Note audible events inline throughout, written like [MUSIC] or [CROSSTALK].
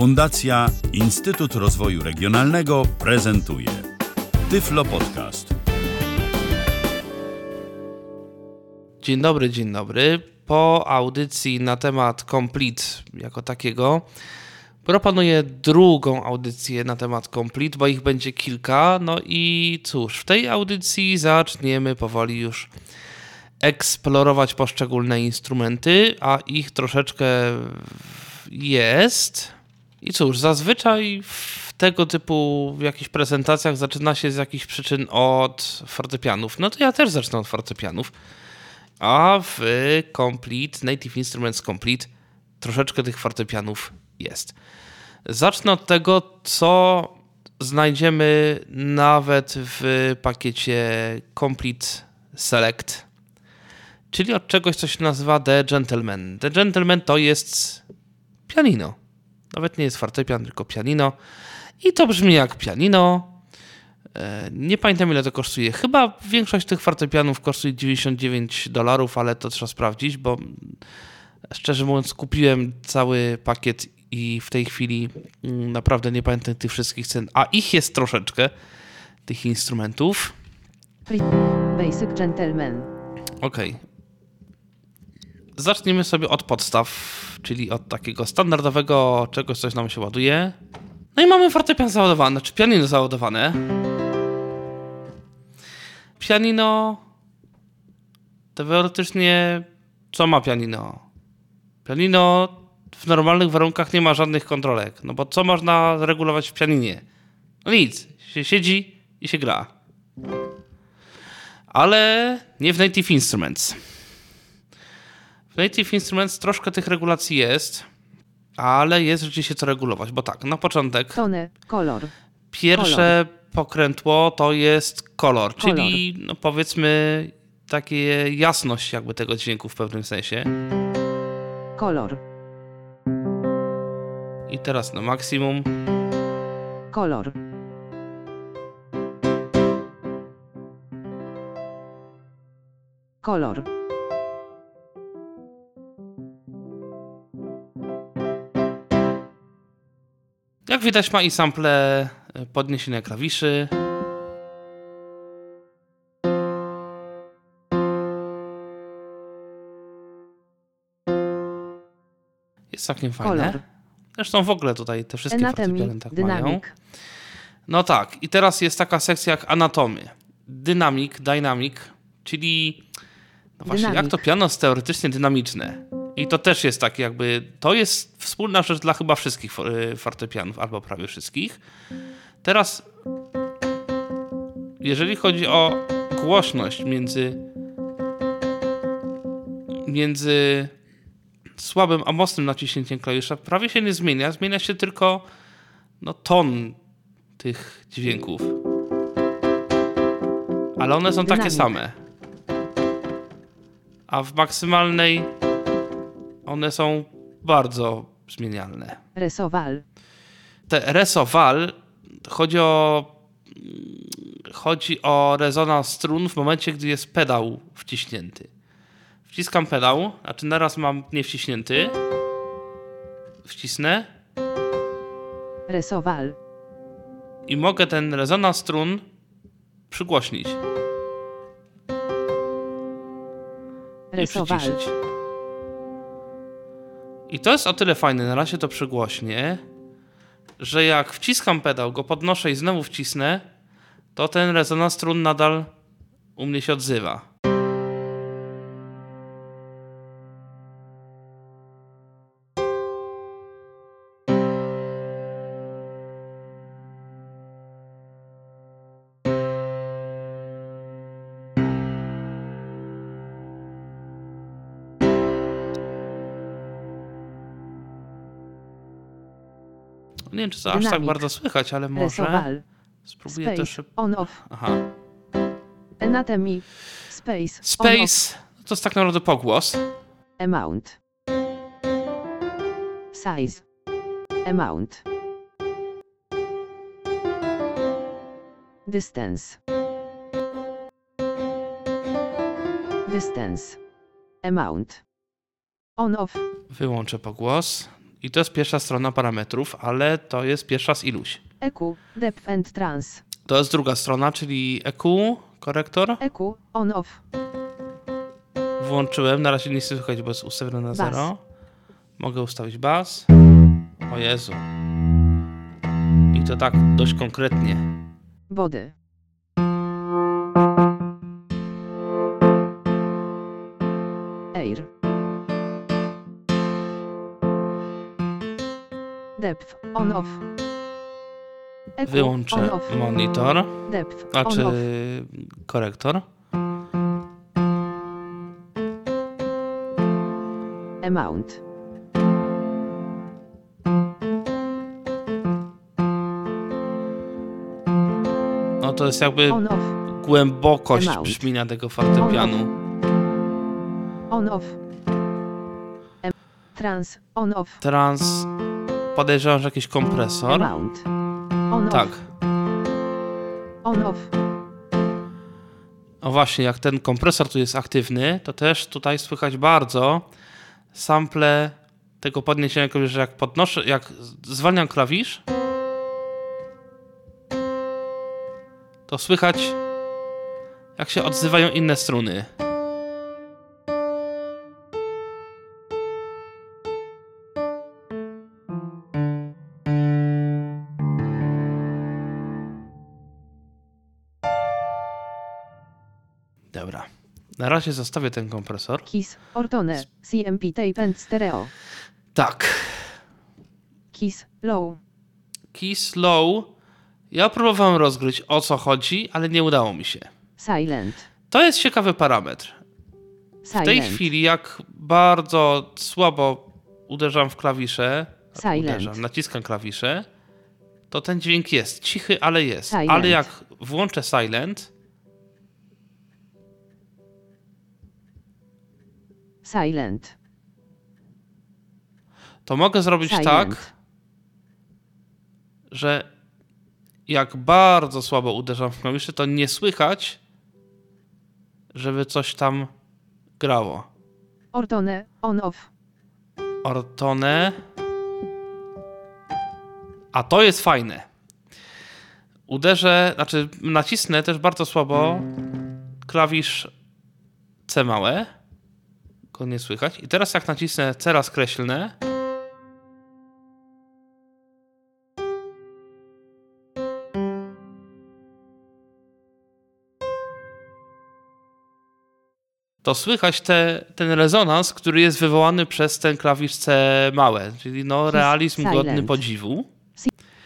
Fundacja Instytut Rozwoju Regionalnego prezentuje Tyflo Podcast. Dzień dobry, dzień dobry. Po audycji na temat Complete jako takiego proponuję drugą audycję na temat Complete, bo ich będzie kilka. No i cóż, w tej audycji zaczniemy powoli już eksplorować poszczególne instrumenty, a ich troszeczkę jest. I cóż, zazwyczaj w tego typu jakichś prezentacjach zaczyna się z jakichś przyczyn od fortepianów. No to ja też zacznę od fortepianów. A w Complete, Native Instruments Complete, troszeczkę tych fortepianów jest. Zacznę od tego, co znajdziemy nawet w pakiecie Complete Select, czyli od czegoś, co się nazywa The Gentleman. The Gentleman to jest pianino. Nawet nie jest fortepian, tylko pianino. I to brzmi jak pianino. E, nie pamiętam ile to kosztuje. Chyba większość tych fortepianów kosztuje 99 dolarów, ale to trzeba sprawdzić, bo szczerze mówiąc kupiłem cały pakiet i w tej chwili mm, naprawdę nie pamiętam tych wszystkich cen, a ich jest troszeczkę, tych instrumentów. Basic Gentleman. Okej. Zaczniemy sobie od podstaw, czyli od takiego standardowego czegoś, coś nam się ładuje. No i mamy fortepian załadowany, czy pianino załadowane. Pianino teoretycznie co ma pianino? Pianino w normalnych warunkach nie ma żadnych kontrolek, no bo co można regulować w pianinie? No nic, się siedzi i się gra. Ale nie w Native Instruments. W Native Instruments troszkę tych regulacji jest, ale jest rzeczywiście co regulować, bo tak, na początek Tone, kolor. pierwsze pokrętło to jest kolor, czyli no powiedzmy takie jasność jakby tego dźwięku w pewnym sensie. Kolor. I teraz na maksimum. Kolor. Kolor. Jak widać ma i sample e, podniesienia klawiszy. Jest całkiem fajne. Kolor. Zresztą w ogóle tutaj te wszystkie fortepiany tak mają. Dynamik. No tak, i teraz jest taka sekcja jak anatomy. Dynamik, dynamic, czyli no właśnie, Dynamik. jak to piano jest teoretycznie dynamiczne. I to też jest takie jakby, to jest wspólna rzecz dla chyba wszystkich y, fortepianów, albo prawie wszystkich. Teraz, jeżeli chodzi o głośność między między słabym a mocnym naciśnięciem klawisza prawie się nie zmienia. Zmienia się tylko no, ton tych dźwięków. Ale one są takie same. A w maksymalnej one są bardzo zmienialne. Resowal. Te resowal chodzi o chodzi o rezonans strun w momencie, gdy jest pedał wciśnięty. Wciskam pedał, znaczy naraz mam nie wciśnięty. Wcisnę Resowal. i mogę ten rezonans strun przygłośnić i Resowal. przyciszyć. I to jest o tyle fajne, na razie to przygłośnie, że jak wciskam pedał, go podnoszę i znowu wcisnę, to ten rezonans strun nadal u mnie się odzywa. Nie wiem, czy to aż tak bardzo słychać, ale może spróbuję Space. też... On off. Aha. Anatomy. Space. Space to jest tak naprawdę pogłos. Amount. Size. Amount. Distance. Distance. Amount. On off. Wyłączę pogłos I to jest pierwsza strona parametrów, ale to jest pierwsza z iluś. EQ, depth and trans. To jest druga strona, czyli EQ, korektor. EQ, on off. Włączyłem, na razie nie chcę słychać, bo jest ustawione na zero. Mogę ustawić bas. O Jezu. I to tak dość konkretnie. Body. On off. EQ, on Wyłączę off. monitor, Depth, on off. korektor. Amount. No to jest jakby On off. głębokość Amount. brzmienia tego fortepianu. On off. Em- Trans, on off. Trans, podejrzewam, że jakiś kompresor. Amount. On Tak. off. On off. No właśnie, jak ten kompresor tu jest aktywny, to też tutaj słychać bardzo sample tego podniesienia, że jak podnoszę, jak zwalniam klawisz, to słychać jak się odzywają inne struny. Razie zostawię ten kompresor. Kiss, Ortone, CMP tape and stereo. Tak. Kiss, low. Key slow. Ja próbowałem rozgryźć o co chodzi, ale nie udało mi się. Silent. To jest ciekawy parametr. W tej Silent. chwili, jak bardzo słabo uderzam w klawisze, Silent. uderzam, naciskam klawisze, to ten dźwięk jest cichy, ale jest. Silent. Ale jak włączę silent, Silent. to mogę zrobić Silent. tak, że jak bardzo słabo uderzam w klawisze, to nie słychać, żeby coś tam grało. Ortone, on off. Ortone. A to jest fajne. Uderzę, znaczy nacisnę też bardzo słabo klawisz C małe. Go nie słychać. I teraz jak nacisnę C raz kreślne. to słychać te, ten rezonans, który jest wywołany przez ten klawisz C małe, czyli no realizm silent. godny podziwu.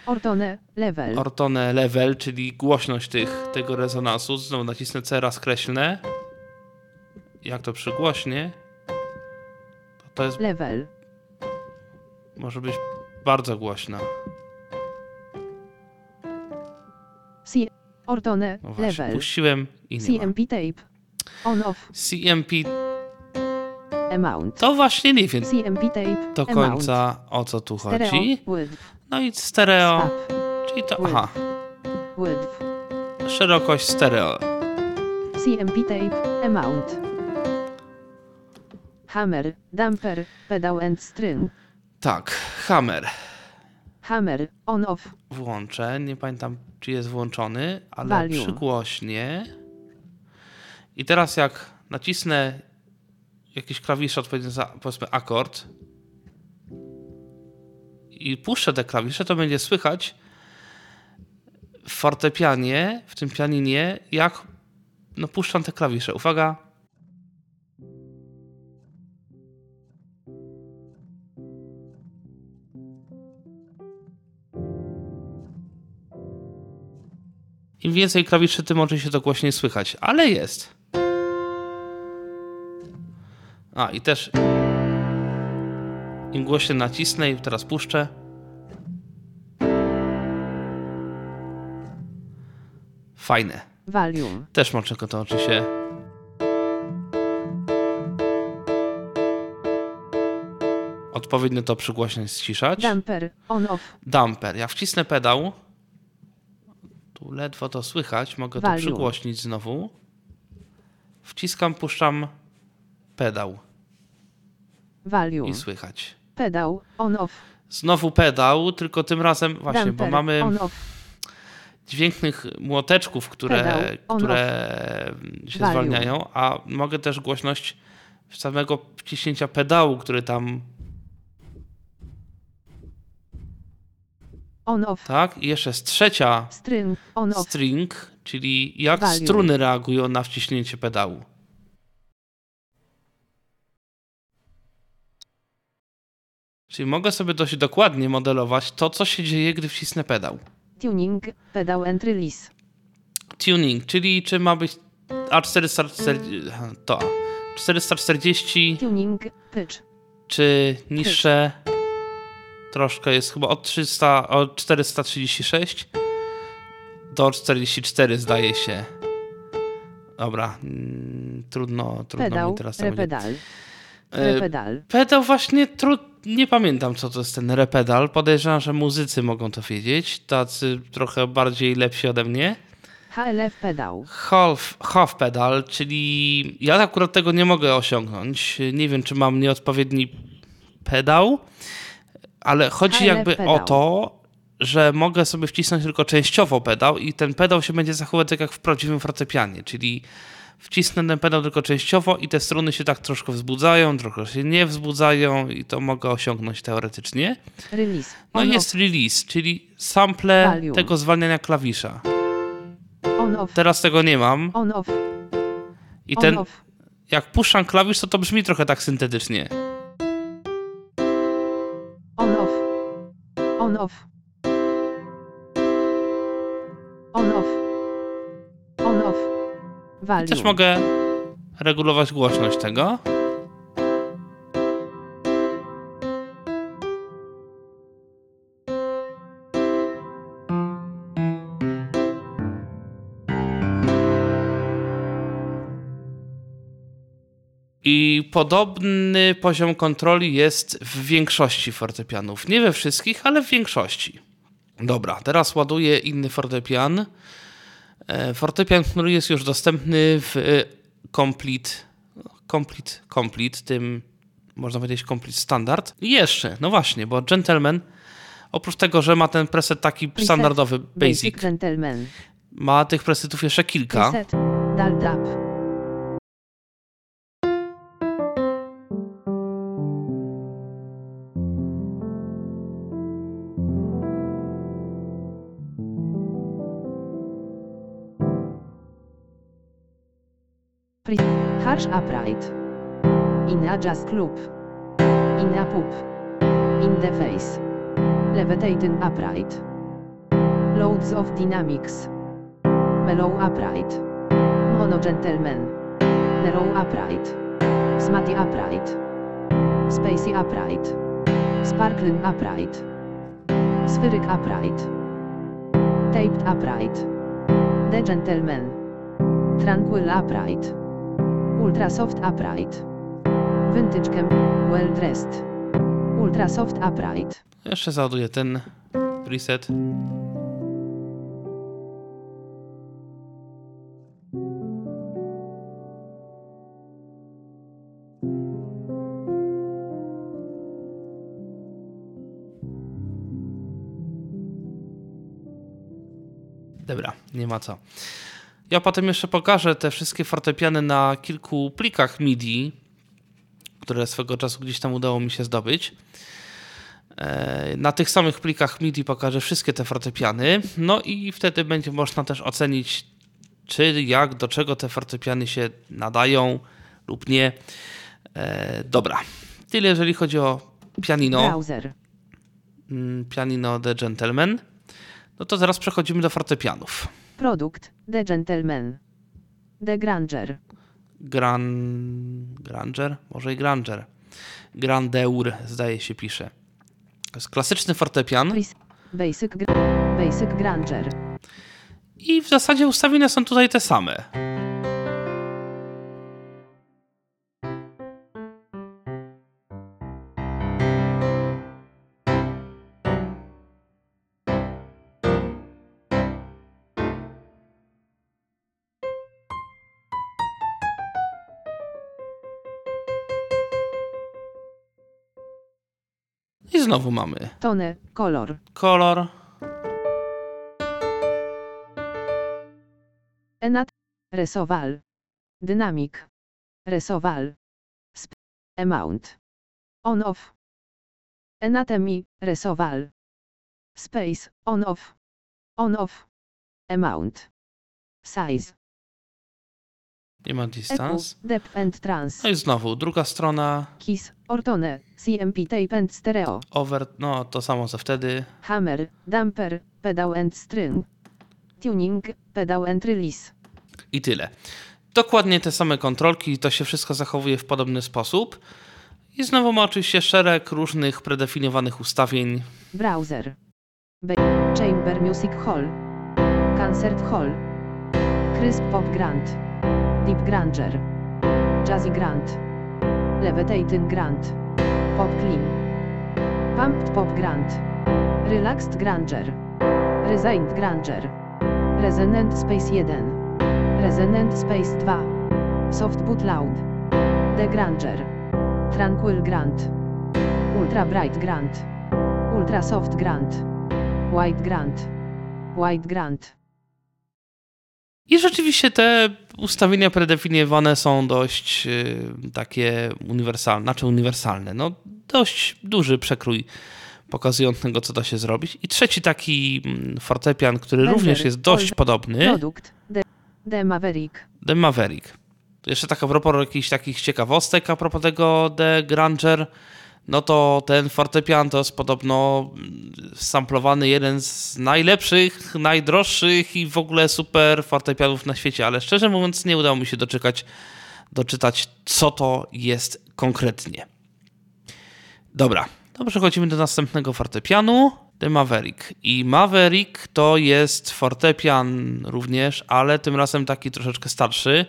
Ortone, level. Ortone level, czyli głośność tych, tego rezonansu. Znowu nacisnę C raz kreślne. Jak to przygłośnie, to, jest, level. może być bardzo głośno. C. Ortone, No właśnie, level. puściłem i nie ma. CMP tape. On off. CMP Amount. to właśnie nie wiem CMP tape. do amount. końca o co tu Stereo, chodzi. width. No i stereo, Up. czyli to, aha, Width. szerokość stereo. CMP tape. Amount. Hammer, damper, pedal and string. Tak, hammer. Hammer, on off. Włączę, nie pamiętam czy jest włączony, ale Volume. przygłośnie. I teraz jak nacisnę jakiś klawisz odpowiedni za powiedzmy akord i puszczę te klawisze, to będzie słychać w fortepianie, w tym pianinie, jak no, puszczam te klawisze. Uwaga. Im więcej klawiszy, tym oczywiście to głośniej słychać, ale jest. A i też im głośniej nacisnę i teraz puszczę. Fajne. Volume. Też może to oczywiście. Odpowiednio to przygłośniać, ściszać. Damper, on off. Damper. Jak wcisnę pedał, tu ledwo to słychać, mogę to Volume. przygłośnić znowu. Wciskam, puszczam pedał Volume. i słychać. Pedał. On off. Znowu pedał, tylko tym razem właśnie, bo Damper. mamy On off. dźwięknych młoteczków, które, Pedał, które się Volume. zwalniają, a mogę też głośność samego wciśnięcia pedału, który tam, On off. tak? I jeszcze jest trzecia String. On off. string, czyli jak Volume. struny reagują na wciśnięcie pedału. Czyli mogę sobie dość dokładnie modelować to, co się dzieje, gdy wcisnę pedał. Tuning. Pedał and release. Tuning, czyli czy ma być A440, to 440 Tuning. Pitch. czy niższe troszkę jest chyba od 300, od 436 do 44 zdaje się. Dobra, mm, trudno, trudno Pedał. mi teraz. Repedal. E, Repedal. Pedał właśnie tru... nie pamiętam co to jest ten repedal. Podejrzewam, że muzycy mogą to wiedzieć, tacy trochę bardziej lepsi ode mnie. HLF pedał. Half, half pedal, czyli ja akurat tego nie mogę osiągnąć. Nie wiem, czy mam nieodpowiedni pedał, ale chodzi jakby pedał. o to, że mogę sobie wcisnąć tylko częściowo pedał i ten pedał się będzie zachowywać tak jak w prawdziwym fortepianie, czyli wcisnę ten pedał tylko częściowo i te struny się tak troszkę wzbudzają, trochę się nie wzbudzają i to mogę osiągnąć teoretycznie. Release. No i jest release, czyli sample Volume. tego zwalniania klawisza. Teraz tego nie mam i ten jak puszczam klawisz, to to brzmi trochę tak syntetycznie. On off. On off. On off. Volume. Też mogę regulować głośność tego. Podobny poziom kontroli jest w większości fortepianów. Nie we wszystkich, ale w większości. Dobra, teraz ładuję inny fortepian. E, Fortepian, który jest już dostępny w e, Complete, Complete, Complete, tym można powiedzieć Complete Standard. I jeszcze, no właśnie, bo Gentleman, oprócz tego, że ma ten preset taki Preset. standardowy, basic, Gentleman. ma tych presetów jeszcze kilka. Preset. Harsh upright. In a jazz club. In a pub. In the face. Levitating upright. Loads of dynamics. Mellow upright. Mono gentleman. Narrow upright. Smutty upright. Spacey upright. Sparkling upright. Spheric upright. Taped upright. The gentleman. Tranquil upright. Ultra soft upright. Cam. Well dressed. Ultra soft upright. Jeszcze załaduję ten preset. Dobra, nie ma co. Ja potem jeszcze pokażę te wszystkie fortepiany na kilku plikach MIDI, które swego czasu gdzieś tam udało mi się zdobyć. E, Na tych samych plikach MIDI pokażę wszystkie te fortepiany, no i wtedy będzie można też ocenić, czy jak, do czego te fortepiany się nadają lub nie. E, dobra, tyle jeżeli chodzi o pianino, Browser. mm, pianino The Gentleman. No to zaraz przechodzimy do fortepianów. Produkt. The gentleman. The Granger. Gran... Granger? Może i Granger. Grandeur, zdaje się, pisze. To jest klasyczny fortepian Basic, basic Granger. i w zasadzie ustawienia są tutaj te same. Znowu mamy Tone, kolor. kolor, Enat, resowal. Dynamik. Resowal. Sp. Amount. On off. Anatomy, resowal. Space, on off. On off. Amount. Size. Nie ma Eku, distance. depth and trans. No i znowu druga strona, Kiss, ortone, CMP tape and stereo. over, no to samo co wtedy. Hammer, damper, pedal and string. Tuning, pedal and release. I tyle. Dokładnie te same kontrolki, to się wszystko zachowuje w podobny sposób. I znowu ma oczywiście szereg różnych predefiniowanych ustawień. Browser. Chamber Music Hall. Concert Hall. Crisp Pop Grant. Deep Granger. Jazzy Grant. Levitating Grant. Pop Clean. Pumped Pop Grant. Relaxed Granger. Resigned Granger. Resonant Space 1. Resonant Space 2. Soft Boot Loud. The Granger. Tranquil Grant. Ultra Bright Grant. Ultra Soft Grant. White Grant. White Grant. I rzeczywiście te ustawienia predefiniowane są dość y, takie uniwersalne, znaczy uniwersalne. No, dość duży przekrój pokazującego, co da się zrobić. I trzeci taki mm, fortepian, który również jest dość podobny, Produkt. The, The Maverick. The Maverick. Jeszcze tak a propos jakichś takich ciekawostek, a propos tego The Granger, no to ten fortepian to jest podobno samplowany jeden z najlepszych, najdroższych i w ogóle super fortepianów na świecie, ale szczerze mówiąc nie udało mi się doczekać, doczytać, co to jest konkretnie. Dobra, to przechodzimy do następnego fortepianu, The Maverick. I Maverick to jest fortepian również, ale tym razem taki troszeczkę starszy.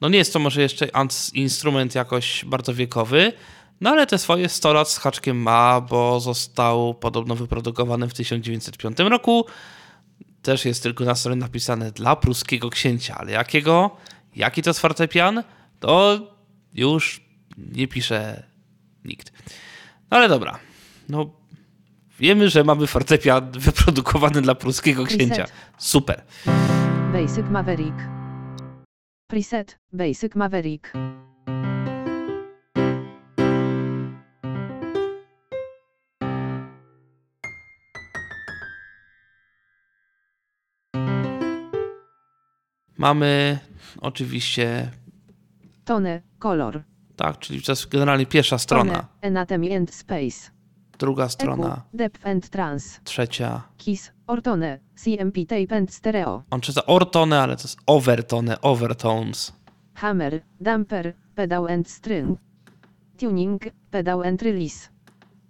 No nie jest to może jeszcze instrument jakoś bardzo wiekowy, no ale te swoje 100 lat z haczkiem ma, bo został podobno wyprodukowany w 1905 roku. Też jest tylko na stronie napisane dla pruskiego księcia, ale jakiego? Jaki to jest fortepian? To już nie pisze nikt. No ale dobra. No wiemy, że mamy fortepian wyprodukowany dla pruskiego księcia. Preset. Super. Basic Maverick. Preset. Basic Maverick. Mamy oczywiście, Tone. Kolor. tak, czyli to jest generalnie pierwsza strona, Tone. Anatomy and Space. druga strona, Depth and trans. trzecia. Kiss. Ortone. CMP tape and stereo. On czyta ortone, ale to jest overtone, overtones. Hammer. Damper. Pedal and string. Tuning. Pedal and release.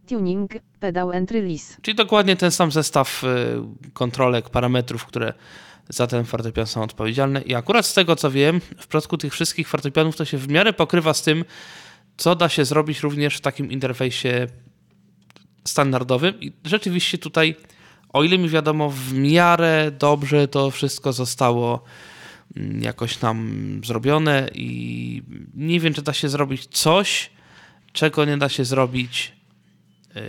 Tuning. Pedal and release. Czyli dokładnie ten sam zestaw y, kontrolek, parametrów, które za ten fortepian są odpowiedzialne. I akurat z tego co wiem, w przypadku tych wszystkich fortepianów to się w miarę pokrywa z tym, co da się zrobić również w takim interfejsie standardowym. I rzeczywiście tutaj, o ile mi wiadomo, w miarę dobrze to wszystko zostało mm, jakoś tam zrobione i nie wiem, czy da się zrobić coś, czego nie da się zrobić yy,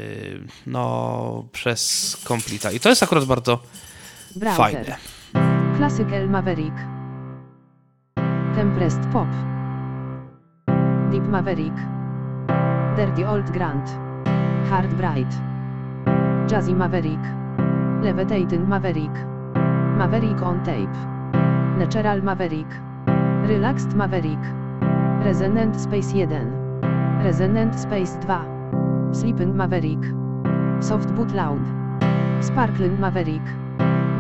no, przez Completa. I to jest akurat bardzo Browser. fajne. Classical Maverick. Tempressed Pop. Deep Maverick. Dirty Old Grant. Hard Bright. Jazzy Maverick. Levitating Maverick. Maverick on Tape. Natural Maverick. Relaxed Maverick. Resonant Space 1. Resonant Space 2. Sleeping Maverick. Soft Boot Loud. Sparkling Maverick.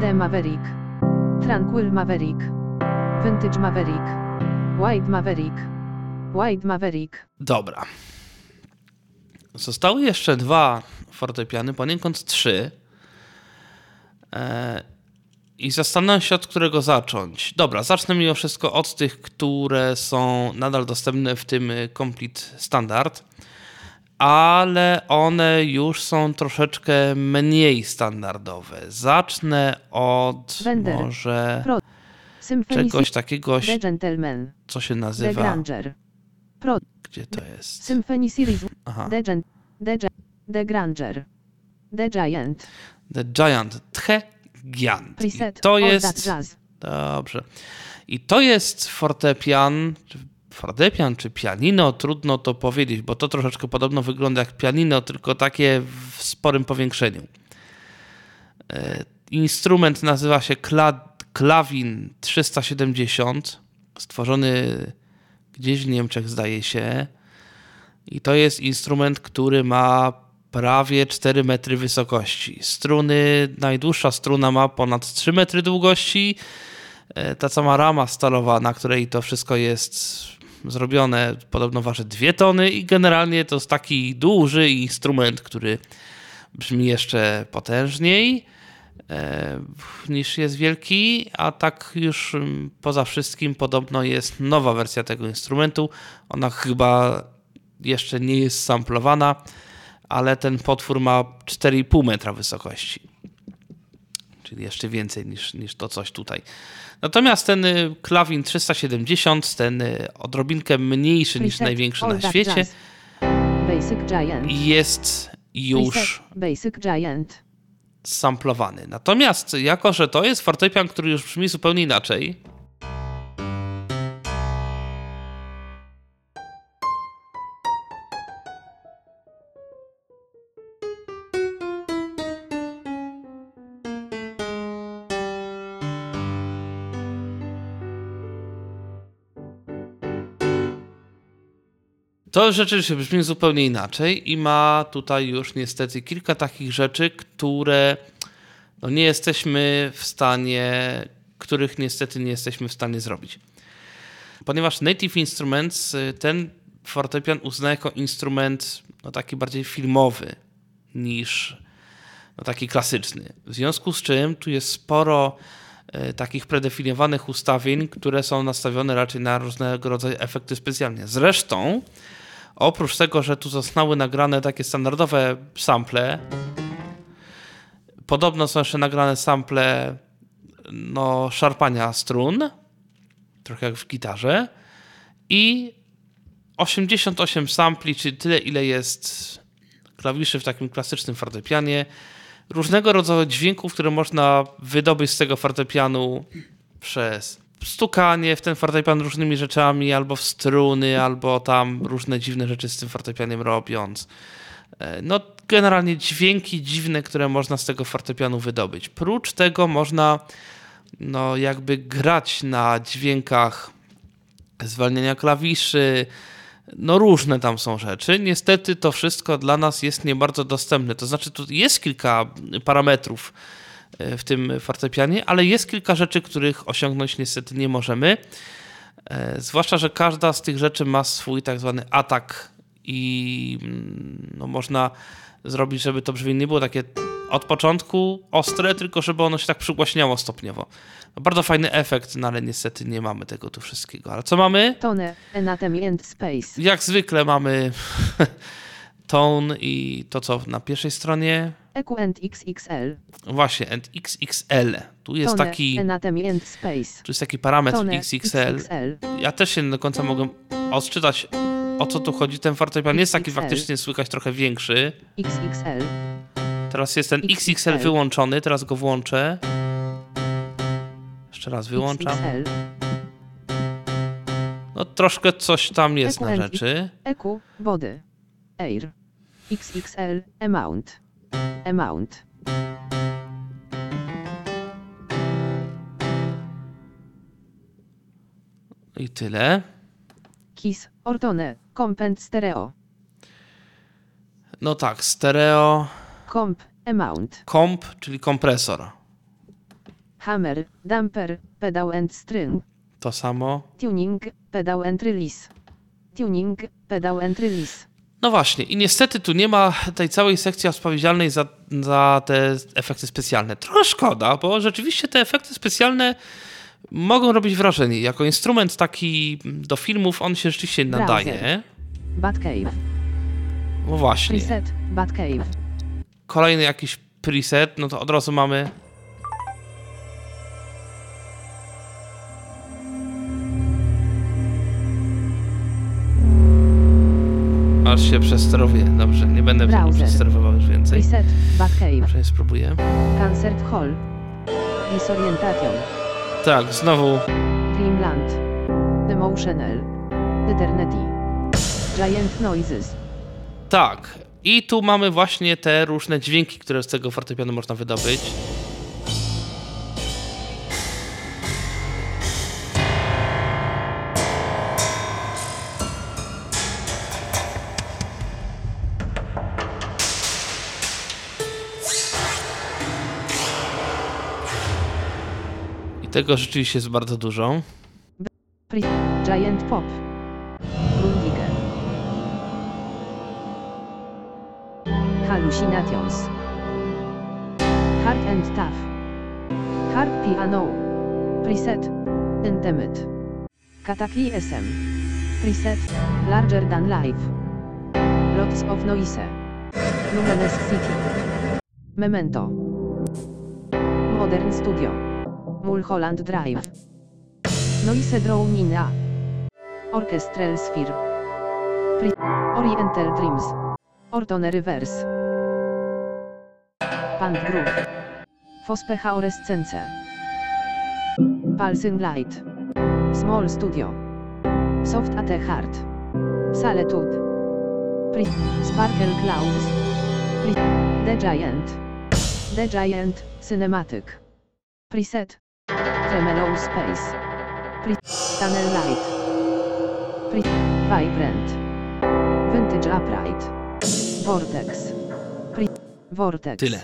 The Maverick. Tranquil Maverick. Vintage Maverick. White Maverick. White Maverick. Dobra. Zostały jeszcze dwa fortepiany, poniekąd trzy. E, I zastanawiam się, od którego zacząć. Dobra, zacznę mimo wszystko od tych, które są nadal dostępne w tym Complete Standard, ale one już są troszeczkę mniej standardowe. Zacznę od Bender. może Pro. Czegoś takiego, co się nazywa. Pro. Gdzie to jest? Symphony Series. Aha. The. The. The Granger. The Giant. The Giant. The Giant. I to jest... Dobrze. I to jest fortepian, fortepian, czy pianino, trudno to powiedzieć, bo to troszeczkę podobno wygląda jak pianino, tylko takie w sporym powiększeniu. E, Instrument nazywa się Kla- Klawin 370, stworzony gdzieś w Niemczech, zdaje się. I to jest instrument, który ma prawie 4 metry wysokości. Struny, najdłuższa struna ma ponad 3 metry długości. E, Ta sama rama stalowa, na której to wszystko jest zrobione, podobno waży 2 tony i generalnie to jest taki duży instrument, który brzmi jeszcze potężniej e, niż jest wielki, a tak już mm, poza wszystkim podobno jest nowa wersja tego instrumentu. Ona chyba jeszcze nie jest samplowana, ale ten potwór ma 4,5 metra wysokości. Czyli jeszcze więcej niż, niż to coś tutaj. Natomiast ten y, klawin 370, ten y, odrobinkę mniejszy niż największy na świecie, jest już samplowany. Natomiast jako, że to jest fortepian, który już brzmi zupełnie inaczej, To rzeczywiście brzmi zupełnie inaczej i ma tutaj już niestety kilka takich rzeczy, które no nie jesteśmy w stanie, których niestety nie jesteśmy w stanie zrobić. Ponieważ Native Instruments y, ten fortepian uzna jako instrument no, taki bardziej filmowy niż no, taki klasyczny. W związku z czym tu jest sporo e, takich predefiniowanych ustawień, które są nastawione raczej na różnego rodzaju efekty specjalne. Zresztą, oprócz tego, że tu zostały nagrane takie standardowe sample, podobno są jeszcze nagrane sample no, szarpania strun, trochę jak w gitarze, i 88 sampli, czyli tyle, ile jest klawiszy w takim klasycznym fortepianie, różnego rodzaju dźwięków, które można wydobyć z tego fortepianu przez stukanie w ten fortepian różnymi rzeczami, albo w struny, albo tam różne dziwne rzeczy z tym fortepianem robiąc. E, No, generalnie dźwięki dziwne, które można z tego fortepianu wydobyć. Prócz tego można no, jakby grać na dźwiękach zwalniania klawiszy, no różne tam są rzeczy. Niestety to wszystko dla nas jest nie bardzo dostępne. To znaczy, tu jest kilka parametrów w tym fortepianie, ale jest kilka rzeczy, których osiągnąć niestety nie możemy. E, Zwłaszcza, że każda z tych rzeczy ma swój tak zwany atak i mm, no, można zrobić, żeby to brzmienie nie było takie od początku ostre, tylko żeby ono się tak przygłaśniało stopniowo. No, bardzo fajny efekt, no ale niestety nie mamy tego tu wszystkiego. Ale co mamy? Tone, Anatomy and Space. Jak zwykle mamy [LAUGHS] tone i to co na pierwszej stronie. EQ and XXL. Właśnie, and XXL. Tu jest Tone, taki, Anatomy and Space. tu jest taki parametr Tone, XXL. XXL. Ja też się nie do końca mogę odczytać o co tu chodzi. Ten fortepian jest taki XXL. faktycznie słychać trochę większy. XXL. Teraz jest ten XXL XXL. wyłączony, teraz go włączę. Jeszcze raz wyłączam. XXL. No troszkę coś tam jest na EQ. rzeczy. EQ, Body. Air. XXL, Amount. Amount. I tyle. Kiss, Ortone, Compend Stereo. No tak, stereo, Comp, Amount. komp, czyli kompresor. Hammer, Damper, Pedal and String. To samo. Tuning, Pedal and Release. Tuning, Pedal and Release. No właśnie, i niestety tu nie ma tej całej sekcji odpowiedzialnej za, za te efekty specjalne. Trochę szkoda, bo rzeczywiście te efekty specjalne mogą robić wrażenie. Jako instrument taki do filmów on się rzeczywiście nadaje. Batcave. No właśnie. Preset, Batcave. Kolejny jakiś preset, no to od razu mamy. Aż się przesterowuje. Dobrze, nie będę Browser. przesterowywał już więcej. Reset. Batcave. Może spróbuję. Concert Hall. Disorientation. Tak, znowu Dreamland. Emotional. Eternity. Giant Noises. tak. I tu mamy właśnie te różne dźwięki, które z tego fortepianu można wydobyć. Tego rzeczywiście jest bardzo dużo. Giant Pop. Grundige. Hallucinations. Hard and Tough. Hard Piano. Preset. Intimate. Cataclysm. Preset. Larger than life. Lots of Noise. Luminous City. Memento. Modern Studio. Mulholland Drive. Noise Drownina. Orchestral Sphere. Pri- Oriental Dreams. Ortone Reverse. Punk Groove. Fospecha Orescence. Pulsing Light. Small Studio. Soft at the Heart. Solitude. Pri- Sparkle Clouds. Pri- The Giant. The Giant, Cinematic. Preset. Tremolo Space. Pre- Tunnel Light. Pre- Vibrant. Vintage Upright. Vortex. Pre- Vortex. Tyle.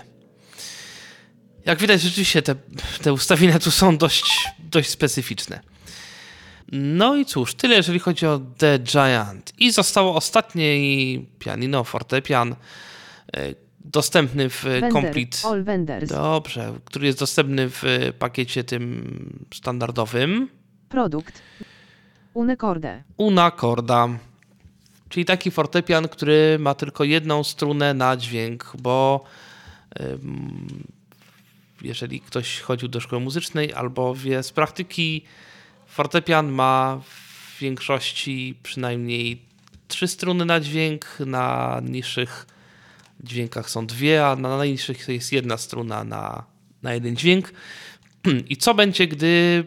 Jak widać, rzeczywiście te, te ustawienia tu są dość, dość specyficzne. No i cóż, tyle jeżeli chodzi o The Giant. I zostało ostatnie pianino, fortepian, e, dostępny w Vendor, Complete. All Vendors. Dobrze, który jest dostępny w pakiecie tym standardowym. Produkt. Unecorde. Una corda. Czyli taki fortepian, który ma tylko jedną strunę na dźwięk, bo jeżeli ktoś chodził do szkoły muzycznej albo wie z praktyki, fortepian ma w większości przynajmniej trzy struny na dźwięk, na niższych dźwiękach są dwie, a na najniższych jest jedna struna na, na jeden dźwięk. [CLEARS THROAT] I co będzie, gdy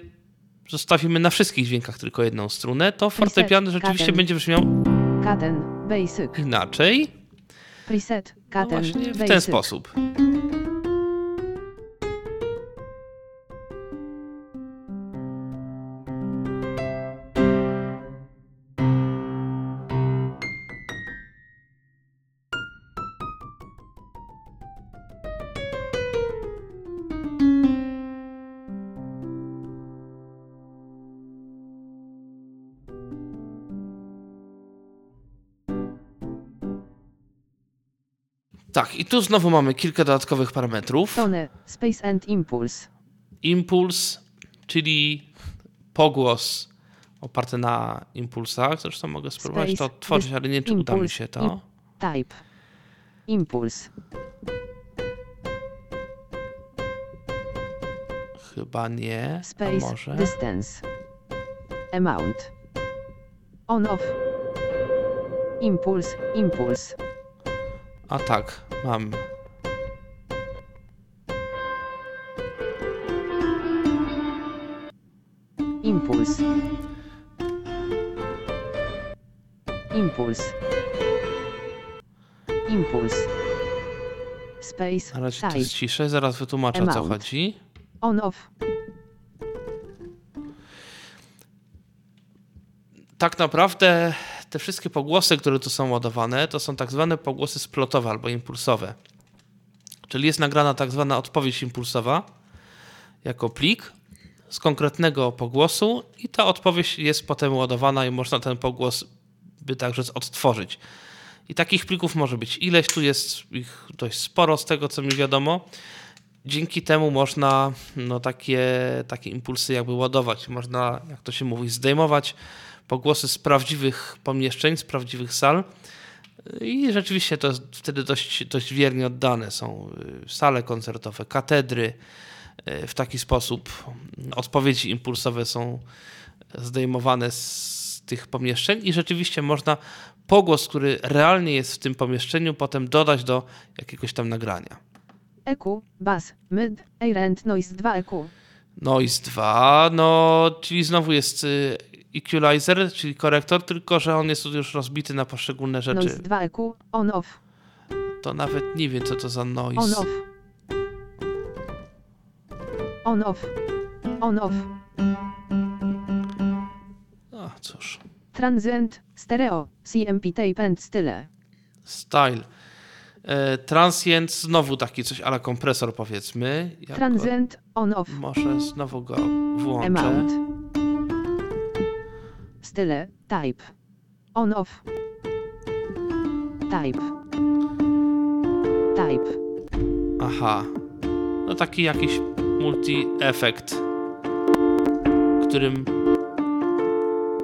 zostawimy na wszystkich dźwiękach tylko jedną strunę, to fortepian rzeczywiście będzie brzmiał Katen. Basic. inaczej. Preset. No Katen. właśnie w basic. ten sposób. Tak, i tu znowu mamy kilka dodatkowych parametrów. Tone. Space and Impulse. Impuls, czyli pogłos oparty na impulsach. Zresztą mogę spróbować Space, to odtworzyć, ale nie czy uda mi się to. Type. Impuls. Chyba nie. A Space. może? Distance. Amount. On off. Impuls. Impuls. A tak, mam. Impuls. Impuls. Impuls. Space. Ale czy to jest ciszej? Zaraz wytłumaczę o co Amount. chodzi. On off. Tak naprawdę te wszystkie pogłosy, które tu są ładowane, to są tak zwane pogłosy splotowe albo impulsowe. Czyli jest nagrana tak zwana odpowiedź impulsowa jako plik z konkretnego pogłosu i ta odpowiedź jest potem ładowana i można ten pogłos by także odtworzyć. I takich plików może być ileś, tu jest ich dość sporo z tego co mi wiadomo. Dzięki temu można no, takie, takie impulsy jakby ładować. Można, jak to się mówi, zdejmować pogłosy z prawdziwych pomieszczeń, z prawdziwych sal. I rzeczywiście to jest wtedy dość, dość wiernie oddane. Są y, sale koncertowe, katedry. Y, W taki sposób odpowiedzi impulsowe są zdejmowane z tych pomieszczeń i rzeczywiście można pogłos, który realnie jest w tym pomieszczeniu, potem dodać do jakiegoś tam nagrania. EQ, bass, mid, air and noise 2 EQ. Noise 2, no, czyli znowu jest y, equalizer, czyli korektor, tylko że on jest już rozbity na poszczególne rzeczy. Noise 2 EQ, on off, To nawet nie wiem, co to za on noise. off. On off. On off. A, cóż. Transient, stereo, CMP tape and style. Style. E, transient, znowu taki coś ale kompresor powiedzmy. Ja go, Transient, on off. może znowu go włączę. Amount. Style, type. On off. Type. Type. Aha. No taki jakiś multi-efekt, którym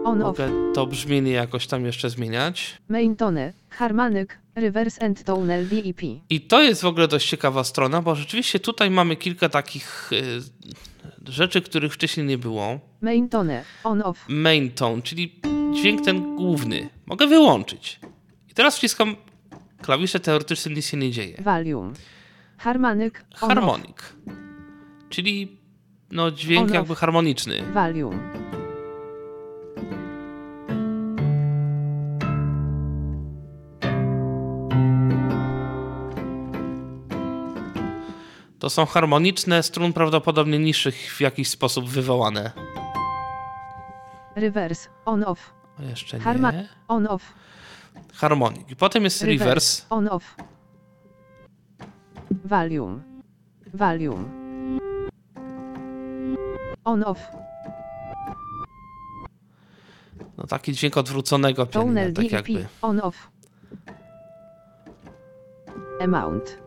On off. mogę to brzmienie jakoś tam jeszcze zmieniać. Main tone, harmonic, reverse and tonal DEP. I to jest w ogóle dość ciekawa strona, bo rzeczywiście tutaj mamy kilka takich y, rzeczy, których wcześniej nie było. Main tone, on off. Main tone, czyli dźwięk ten główny. Mogę wyłączyć. I teraz wciskam klawisze, teoretycznie nic się nie dzieje. Volume. Harmonic, on off. Harmonik, czyli no dźwięk On off. jakby harmoniczny. Volume. To są harmoniczne strun prawdopodobnie niższych w jakiś sposób wywołane. Reverse, on off. O, jeszcze Harma- nie. On off. Harmonik. I potem jest reverse. On off. Volume. Volume. On off. No taki dźwięk odwróconego pianina, tak jakby. On off. Amount.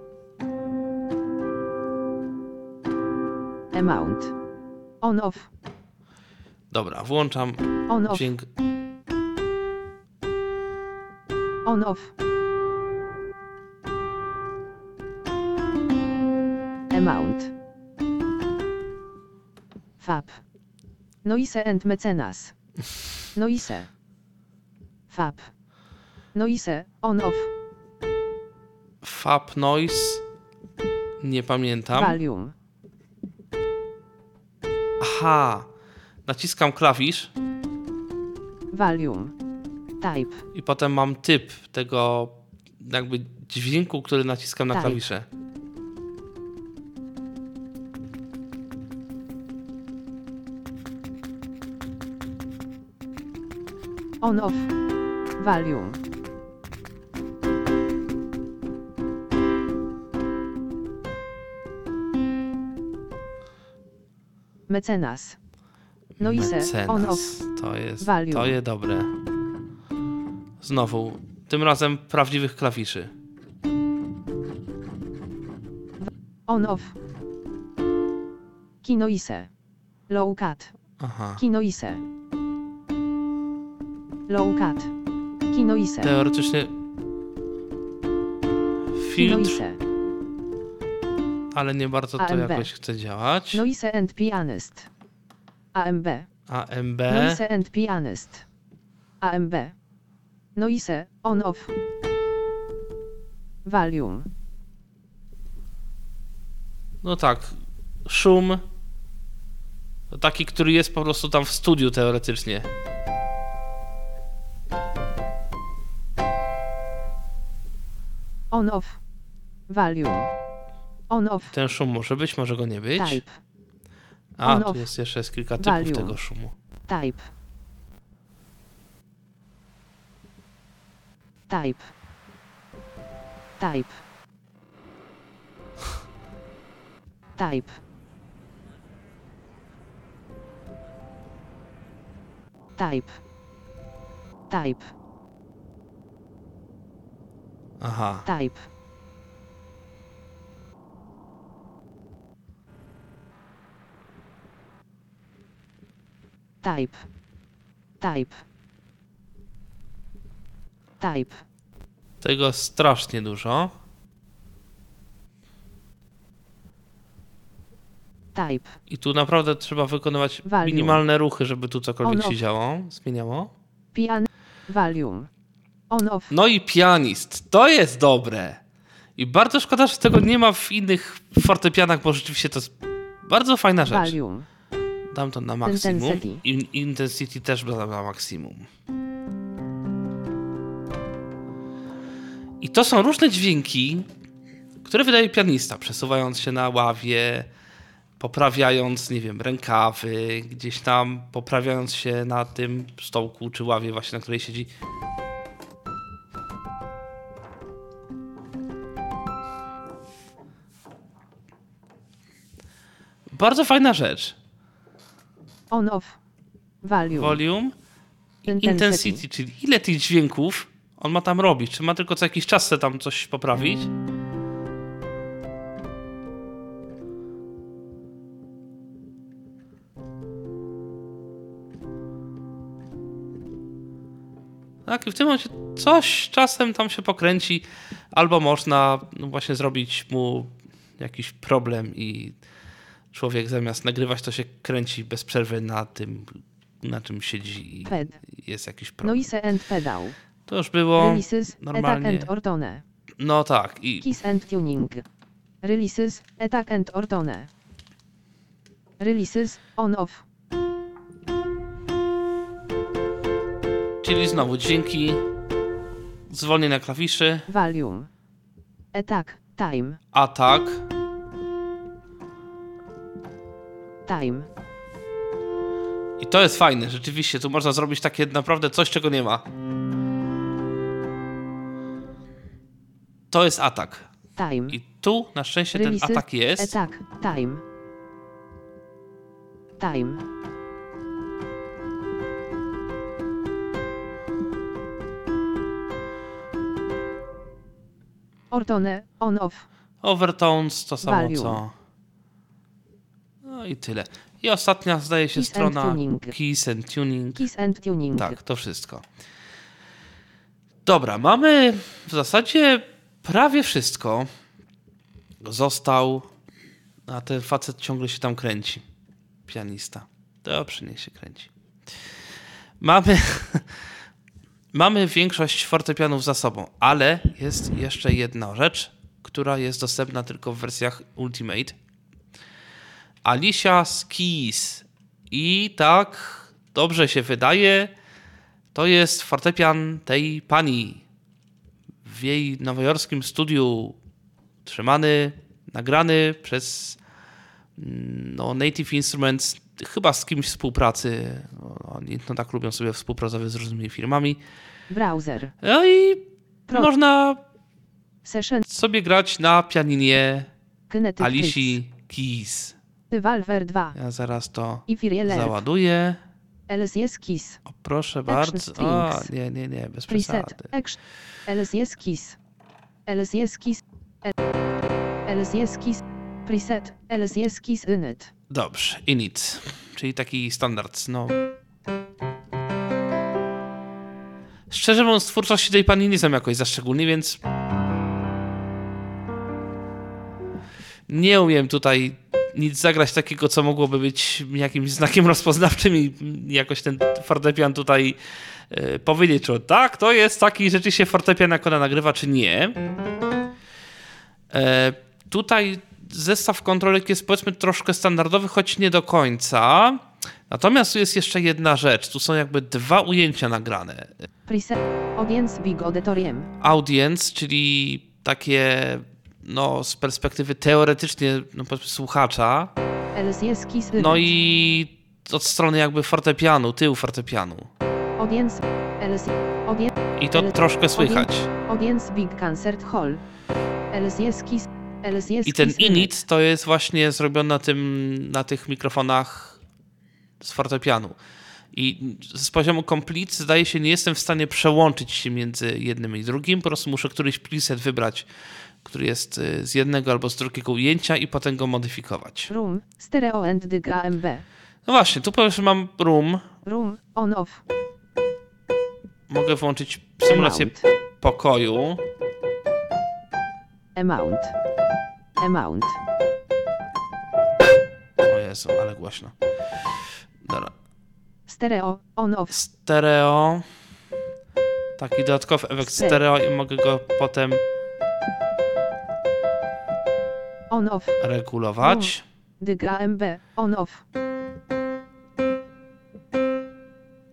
Amount. On off. Dobra, włączam On off. dźwięk. On off. Amount. Fab. Noise and mecenas. Noise. Fab. Noise, on off. Fab Noise. Nie pamiętam. Volume. Aha. Naciskam klawisz Volume. Type. i potem mam typ tego jakby dźwięku, który naciskam na Tak. klawisze. On off. Volume. Mecenas. Noise. On off. Mecenas. To jest, Volume. to jest dobre. Znowu, tym razem prawdziwych klawiszy. On off. Kinoise. Low cut. Aha. Kinoise. Low cut. Kinoise. Teoretycznie filtr, Kinoise. Ale nie bardzo to AMB. jakoś chce działać. Noise and pianist. AMB. AMB. Noise and pianist. AMB. Noise, on off. Volume. No tak, szum. Taki, który jest po prostu tam w studiu teoretycznie. On off. Volume. On off. Ten szum może być, może go nie być. Type. A, on tu off. jest jeszcze jest kilka typów Volume. tego szumu. Type. Type. Type. Type. Type. Type. Aha. Type. Type. Type. Type. Tego strasznie dużo. Type. I tu naprawdę trzeba wykonywać minimalne ruchy, żeby tu cokolwiek On się działo, zmieniało. Piano. Volume. On off. No i pianist. To jest dobre. I bardzo szkoda, że tego nie ma w innych fortepianach, bo rzeczywiście to jest bardzo fajna rzecz. Dam to na maksimum. Intensity. In, intensity też dam na maksimum. I to są różne dźwięki, które wydaje pianista, przesuwając się na ławie, poprawiając, nie wiem, rękawy, gdzieś tam poprawiając się na tym stołku czy ławie właśnie, na której siedzi. Bardzo fajna rzecz. On off. Volume. Volume, Intensity. intensity, czyli ile tych dźwięków on ma tam robić? Czy ma tylko co jakiś czas tam coś poprawić? Tak, i w tym momencie coś czasem tam się pokręci, albo można no właśnie zrobić mu jakiś problem i człowiek zamiast nagrywać, to się kręci bez przerwy na tym, na czym siedzi i Ped. jest jakiś problem. Noise and pedal. To już było Releases, attack normalnie. and ortone. No tak, i Kiss and tuning. Releases, attack and ortone. Releases, on off. czyli znowu dźwięki, zwolnienia klawiszy, Volume. Attack, time, atak, time. i to jest fajne, rzeczywiście, tu można zrobić takie naprawdę coś, czego nie ma. To jest atak. Time. I tu na szczęście ten Releases, atak jest. Attack, time. Time. Ortone, on off. Overtones to samo Volume. co. No i tyle. I ostatnia zdaje się Keys and strona tuning. Keys and Tuning. Kiss and tuning. Tak, to wszystko. Dobra, mamy w zasadzie prawie wszystko. Został, a ten facet ciągle się tam kręci. Pianista. Dobrze, niech się kręci. Mamy, [LAUGHS] mamy większość fortepianów za sobą, ale jest jeszcze jedna rzecz, która jest dostępna tylko w wersjach Ultimate. Alicia Skis. I tak dobrze się wydaje, to jest fortepian tej pani w jej nowojorskim studiu trzymany, nagrany przez mm, no, Native Instruments, chyba z kimś współpracy. Oni no, tak lubią sobie współpracować z różnymi firmami. Browser. No i Pro- można Session. sobie grać na pianinie Kinetic Alicji Keys. Hits. Valver 2. Ja zaraz to załaduję. LSS Kiss. O, proszę bardzo. O, nie, nie, nie, bez Preset. przesady. LSS Kiss. LSS Kiss. LSS Kiss. Preset. LSS Kiss Init. Dobrze, init, czyli taki standard, no. Szczerze mówiąc, twórczości tej pani nie znam jakoś za szczególnie, więc nie umiem tutaj nic zagrać takiego, co mogłoby być jakimś znakiem [LAUGHS] rozpoznawczym i jakoś ten fortepian tutaj e, powiedzieć, czy tak, to jest taki rzeczywiście fortepian, jak ona nagrywa, czy nie. E, tutaj zestaw kontrolek jest powiedzmy troszkę standardowy, choć nie do końca. Natomiast tu jest jeszcze jedna rzecz. Tu są jakby dwa ujęcia nagrane. Audience Big Auditorium. Audience, czyli takie no, z perspektywy teoretycznie no, słuchacza, no i od strony jakby fortepianu, tyłu fortepianu. I to troszkę słychać. I ten init to jest właśnie zrobione na, tym, na tych mikrofonach z fortepianu. I z poziomu complete zdaje się nie jestem w stanie przełączyć się między jednym i drugim. Po prostu muszę któryś preset wybrać, który jest y, z jednego albo z drugiego ujęcia i potem go modyfikować. Room. Stereo and Dig AMB. No właśnie, tu powiem, że mam room. Room. On off. Mogę włączyć symulację Amount. pokoju. Amount. Amount. O Jezu, ale głośno. Dobra. Stereo. On off. Stereo. taki dodatkowy efekt Stereo. stereo i mogę go potem On off. regulować. Dyga MB. On off.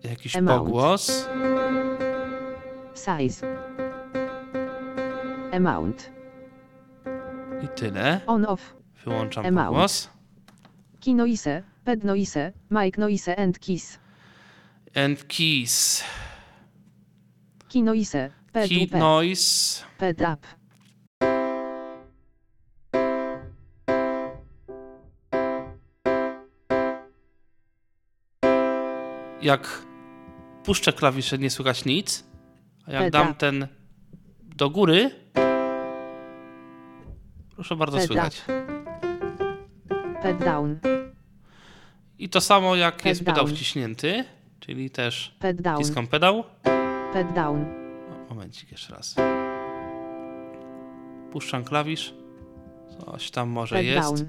Jakiś Amount. pogłos. Size. Amount. I tyle. On off. Wyłączam Amount. pogłos. Key noise. Ped noise. Mic noise and kiss. And keys. Key noise. Ped Key up. noise. Ped up. Jak puszczę klawisze, nie słychać nic. A jak Peda. dam ten do góry, proszę bardzo, Peda. słychać. Ped down. I to samo jak Ped jest pedał down. wciśnięty, czyli też Ped down. wciskam pedał. Ped down. O, momencik jeszcze raz. Puszczam klawisz. Coś tam może Ped jest. down.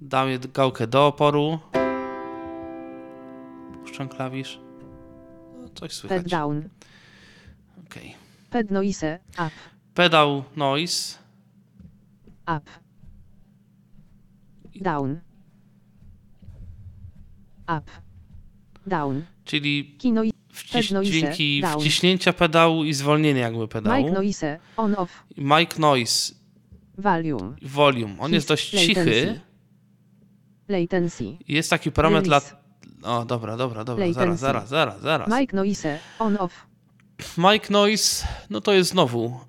Dam gałkę do oporu. Puszczam klawisz. No, coś słychać. Ped down. Okej. Ped noise. Up. Pedał noise. Up. Down. Up. Down. Czyli wciś- dźwięki down. wciśnięcia pedału i zwolnienia jakby pedału. Mic noise. On off. Mic noise Volume. volume. On jest dość cichy. Latency. Latency. Jest taki parametr lat... O, dobra, dobra, dobra. Zaraz, Latency. zaraz, zaraz, zaraz. Mic noise. On off. Mic noise, no to jest znowu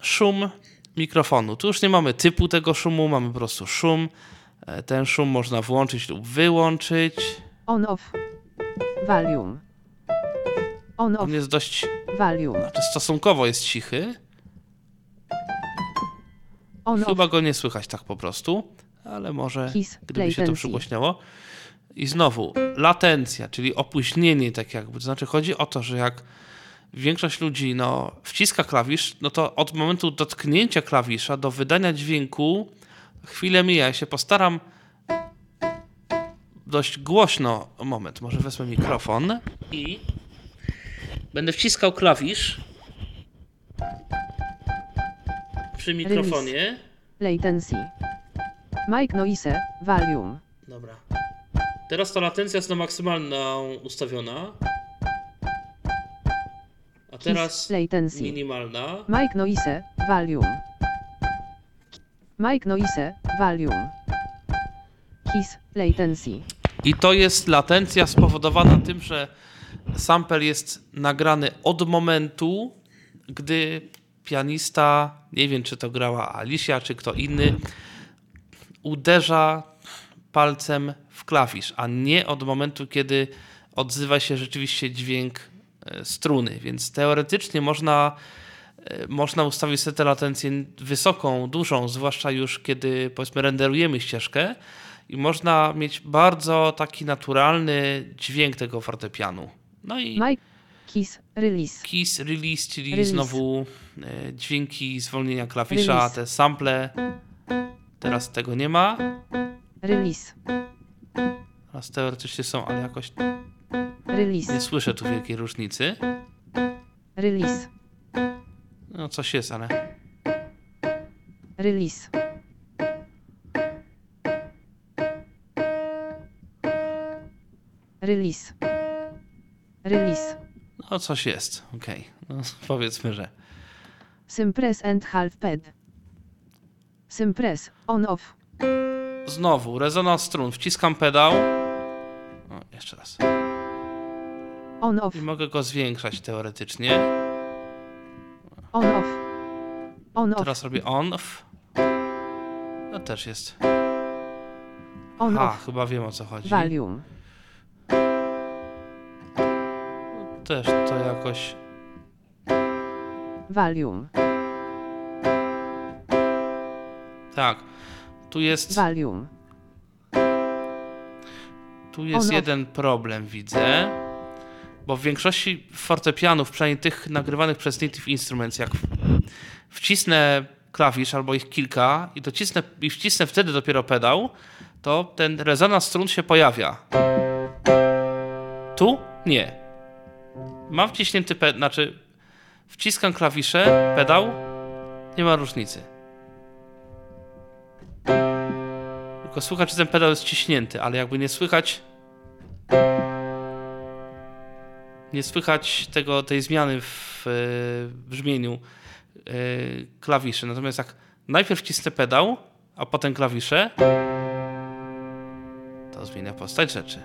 szum mikrofonu. Tu już nie mamy typu tego szumu, mamy po prostu szum. E, Ten szum można włączyć lub wyłączyć. On off. Volume. On off. On jest dość, Volume. znaczy stosunkowo jest cichy. On off. Chyba go nie słychać tak po prostu, ale może His gdyby się to latency. przygłośniało. I znowu, latencja, czyli opóźnienie, tak jakby. To znaczy, chodzi o to, że jak większość ludzi no, wciska klawisz, no to od momentu dotknięcia klawisza do wydania dźwięku chwilę mija. Ja się postaram dość głośno. Moment, może wezmę mikrofon i będę wciskał klawisz przy mikrofonie. Latency. Mic noise. Volume. Dobra. Teraz ta latencja jest na maksymalną ustawiona. A teraz latency. minimalna. Mic noise. Volume. Mic noise. Volume. His latency. I to jest latencja spowodowana tym, że sample jest nagrany od momentu, gdy pianista, nie wiem czy to grała Alicia, czy kto inny, uderza palcem klawisz, a nie od momentu, kiedy odzywa się rzeczywiście dźwięk e, struny. Więc teoretycznie można, e, można ustawić sobie tę latencję wysoką, dużą, zwłaszcza już kiedy powiedzmy renderujemy ścieżkę i można mieć bardzo taki naturalny dźwięk tego fortepianu. No i Mic. Kiss. Release. keys release, czyli Release. znowu e, dźwięki zwolnienia klawisza, Release. te sample. Teraz tego nie ma. Release. Teraz teoretycznie są, ale jakoś nie Release. słyszę tu wielkiej różnicy. Release. No coś jest, ale Release. Release. Release. no coś jest. Okej, no, [LAUGHS] powiedzmy, że Sympress and half pad. Sympress. On off. Znowu rezonans strun. Wciskam pedał. O, jeszcze raz. On off. I mogę go zwiększać teoretycznie. On off. On off. Teraz robię on. off. No też jest. On A, off. chyba wiem o co chodzi. Volume. Też to jakoś Volume. Tak. Tu jest, Volume. tu jest Ono. jeden problem, widzę. Bo w większości fortepianów, przynajmniej tych nagrywanych przez Native Instruments, jak wcisnę klawisz albo ich kilka i docisnę i wcisnę wtedy dopiero pedał, to ten rezonans strun się pojawia. Tu nie. Mam wciśnięty pedał, znaczy Wciskam klawisze, pedał, nie ma różnicy. Tylko słychać, że ten pedał jest ciśnięty, ale jakby nie słychać nie słychać tego, tej zmiany w e, brzmieniu e, klawiszy. Natomiast jak najpierw wcisnę pedał, a potem klawisze, to zmienia postać rzeczy.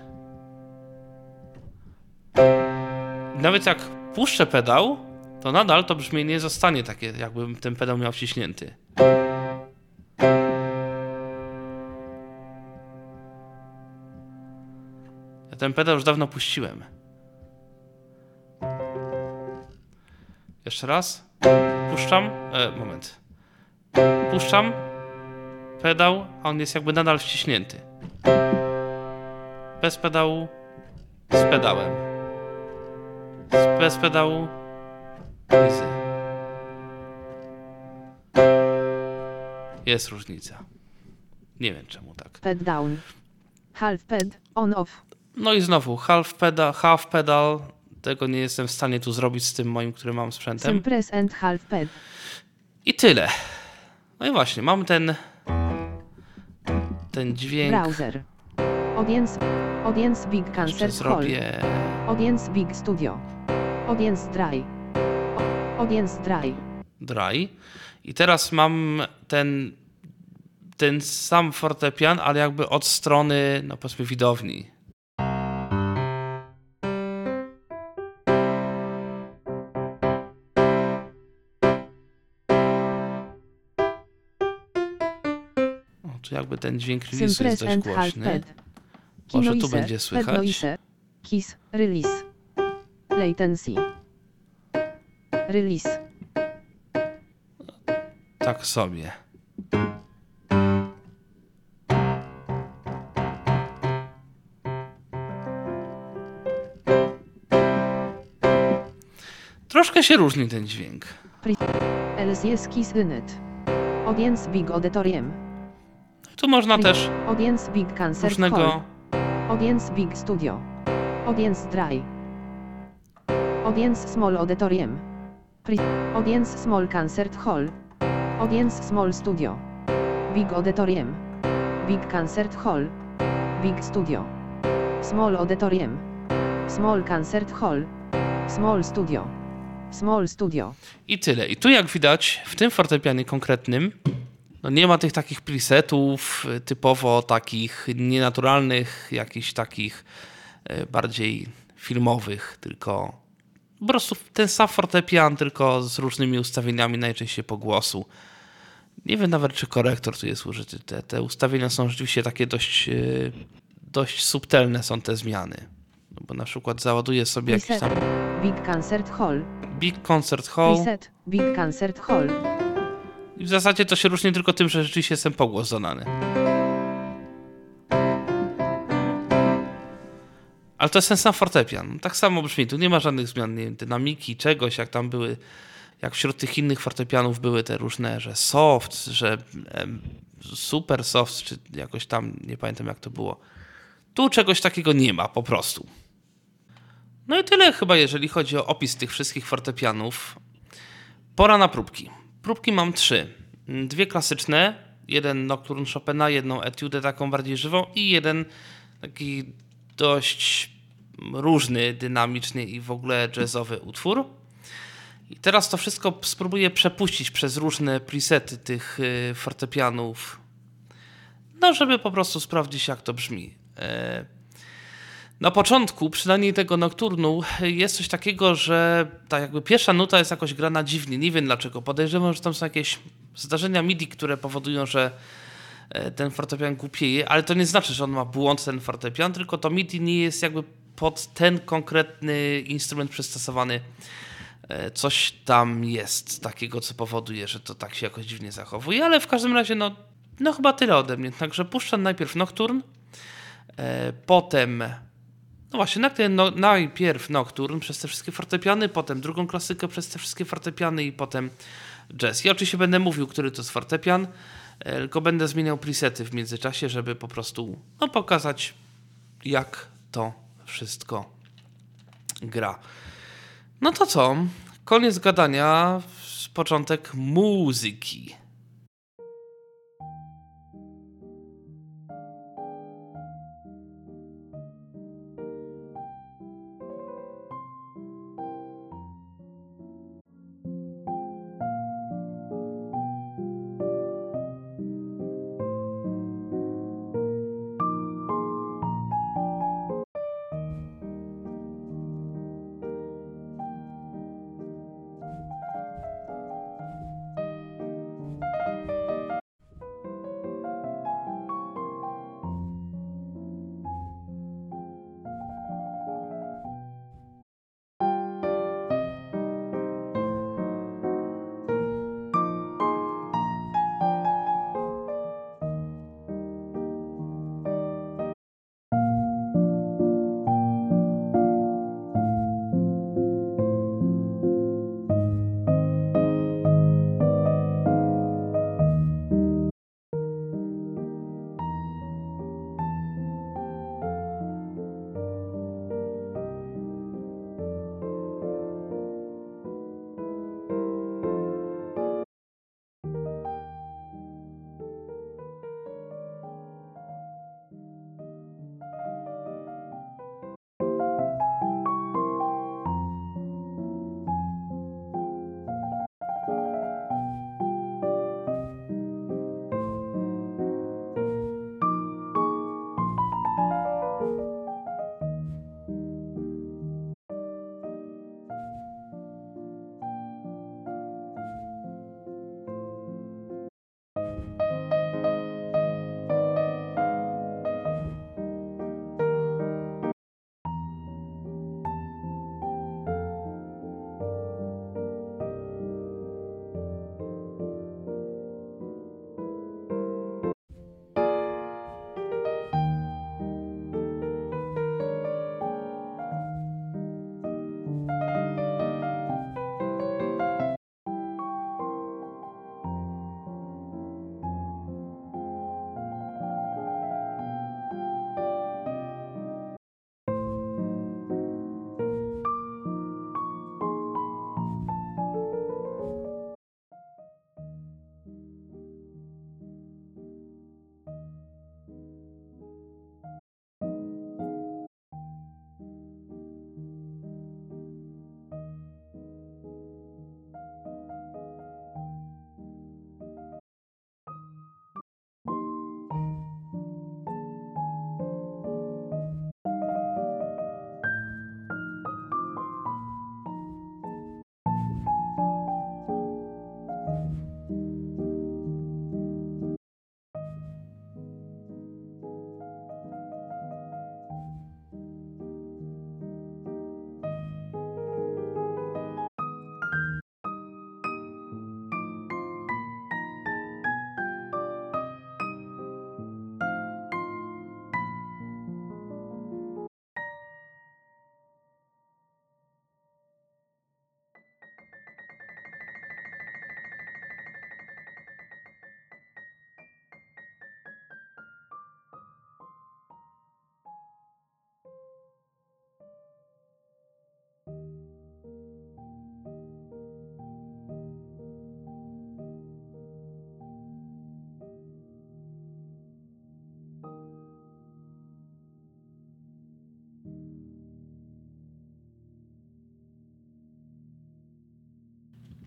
Nawet jak puszczę pedał, to nadal to brzmienie zostanie takie, jakbym ten pedał miał wciśnięty. Ten pedał już dawno puściłem. Jeszcze raz. Puszczam. E, moment. Puszczam. Pedał, a on jest jakby nadal wciśnięty. Bez pedału. Z pedałem. Bez pedału. Easy. Jest różnica. Nie wiem czemu tak. Pad down. Half pad, on off. No i znowu half pedal, half pedal. Tego nie jestem w stanie tu zrobić z tym moim, który mam sprzętem. Sim press and half pad. I tyle. No i właśnie, mam ten ten dźwięk. Browser. Audience. Audience Big Concert Hall. zrobię Audience Big Studio. Audience Dry. Audience Dry. dry. I teraz mam ten ten sam fortepian, ale jakby od strony, no powiedzmy, widowni. Tu jakby ten dźwięk release jest dość głośny. Może tu będzie słychać. noise. Kiss. Release. Latency. Release. Tak sobie. Troszkę się różni ten dźwięk. LCS Kiss Unit. Audience Big Auditorium. Tu można też Audience Big Concert Hall. różnego. Audience Big Studio. Audience Dry. Audience Small Auditorium. Audience Small Concert Hall. Audience Small Studio. Big Auditorium. Big Concert Hall. Big Studio. Small Auditorium. Small Concert Hall. Small Studio. Small Studio. I tyle. I tu jak widać, w tym fortepianie konkretnym, no nie ma tych takich presetów y, typowo takich nienaturalnych, jakichś takich y, bardziej filmowych, tylko po prostu ten sam fortepian, tylko z różnymi ustawieniami, najczęściej po głosu. Nie wiem nawet, czy korektor tu jest użyty. Te, te ustawienia są rzeczywiście takie dość, y, dość subtelne są te zmiany. No bo na przykład załaduję sobie jakiś Preset. tam Big Concert Hall. Big Concert Hall. Preset. Big Concert Hall. I w zasadzie to się różni tylko tym, że rzeczywiście jestem pogłos dodany. Ale to jest ten sam fortepian. Tak samo brzmi. Tu nie ma żadnych zmian, nie wiem, dynamiki, czegoś, jak tam były, jak wśród tych innych fortepianów były te różne, że soft, że em, super soft, czy jakoś tam, nie pamiętam jak to było. Tu czegoś takiego nie ma, po prostu. No i tyle chyba, jeżeli chodzi o opis tych wszystkich fortepianów. Pora na próbki. Próbki mam trzy. Dwie klasyczne, jeden Nocturne Chopina, jedną etiudę taką bardziej żywą i jeden taki dość różny, dynamiczny i w ogóle jazzowy utwór. I teraz to wszystko spróbuję przepuścić przez różne presety tych y, fortepianów, no żeby po prostu sprawdzić jak to brzmi. Na początku, przynajmniej tego nokturnu, jest coś takiego, że ta jakby pierwsza nuta jest jakoś grana dziwnie. Nie wiem dlaczego. Podejrzewam, że tam są jakieś zdarzenia MIDI, które powodują, że e, ten fortepian głupieje, ale to nie znaczy, że on ma błąd ten fortepian, tylko to MIDI nie jest jakby pod ten konkretny instrument przystosowany. E, Coś tam jest takiego, co powoduje, że to tak się jakoś dziwnie zachowuje, ale w każdym razie, no, no chyba tyle ode mnie. Także puszczam najpierw Nocturne, e, potem no właśnie, nagle no, najpierw Nocturne przez te wszystkie fortepiany, potem drugą klasykę przez te wszystkie fortepiany i potem jazz. Ja oczywiście będę mówił, który to jest fortepian, e, tylko będę zmieniał presety w międzyczasie, żeby po prostu no, pokazać, jak to wszystko gra. No to co? koniec gadania, początek muzyki.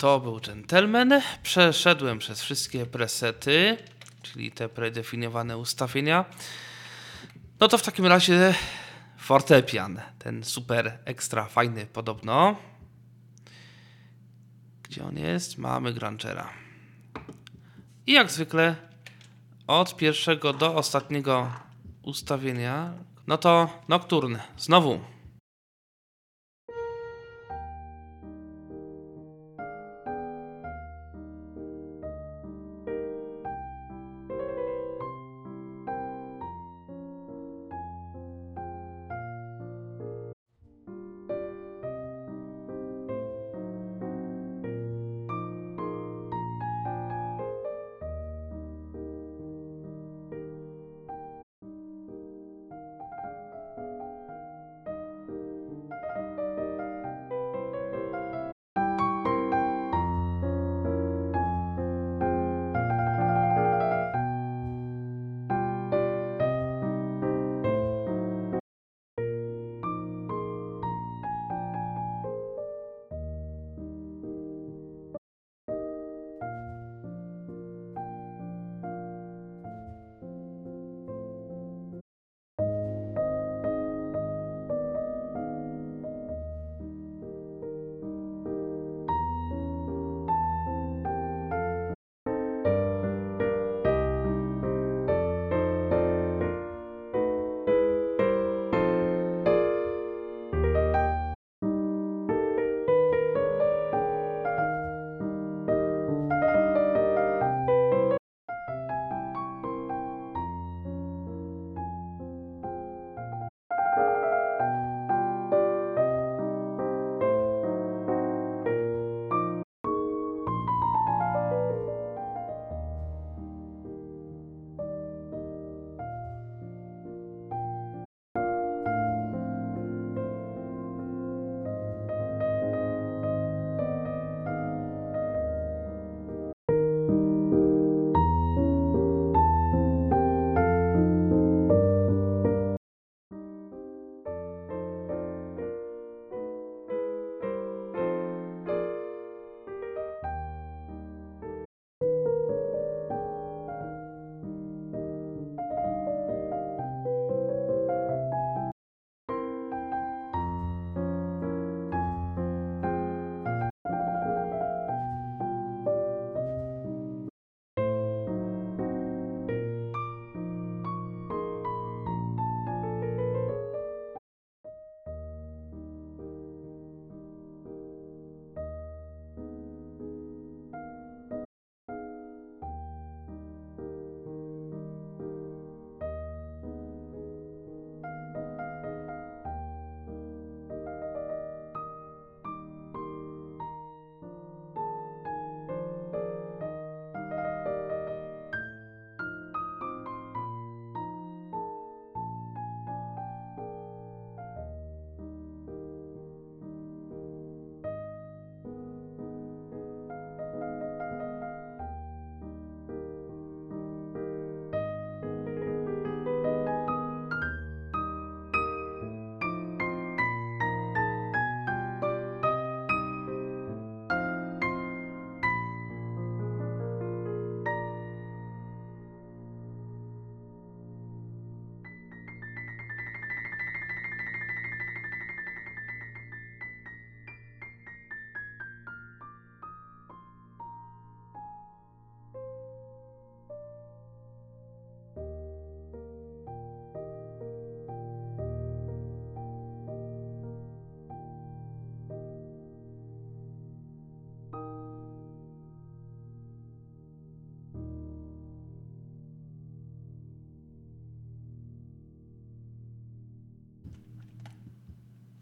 To był Gentleman. Przeszedłem przez wszystkie presety, czyli te predefiniowane ustawienia. No to w takim razie fortepian, ten super ekstra fajny podobno. Gdzie on jest? Mamy Granchera. I jak zwykle od pierwszego do ostatniego ustawienia, no to Nocturne. Znowu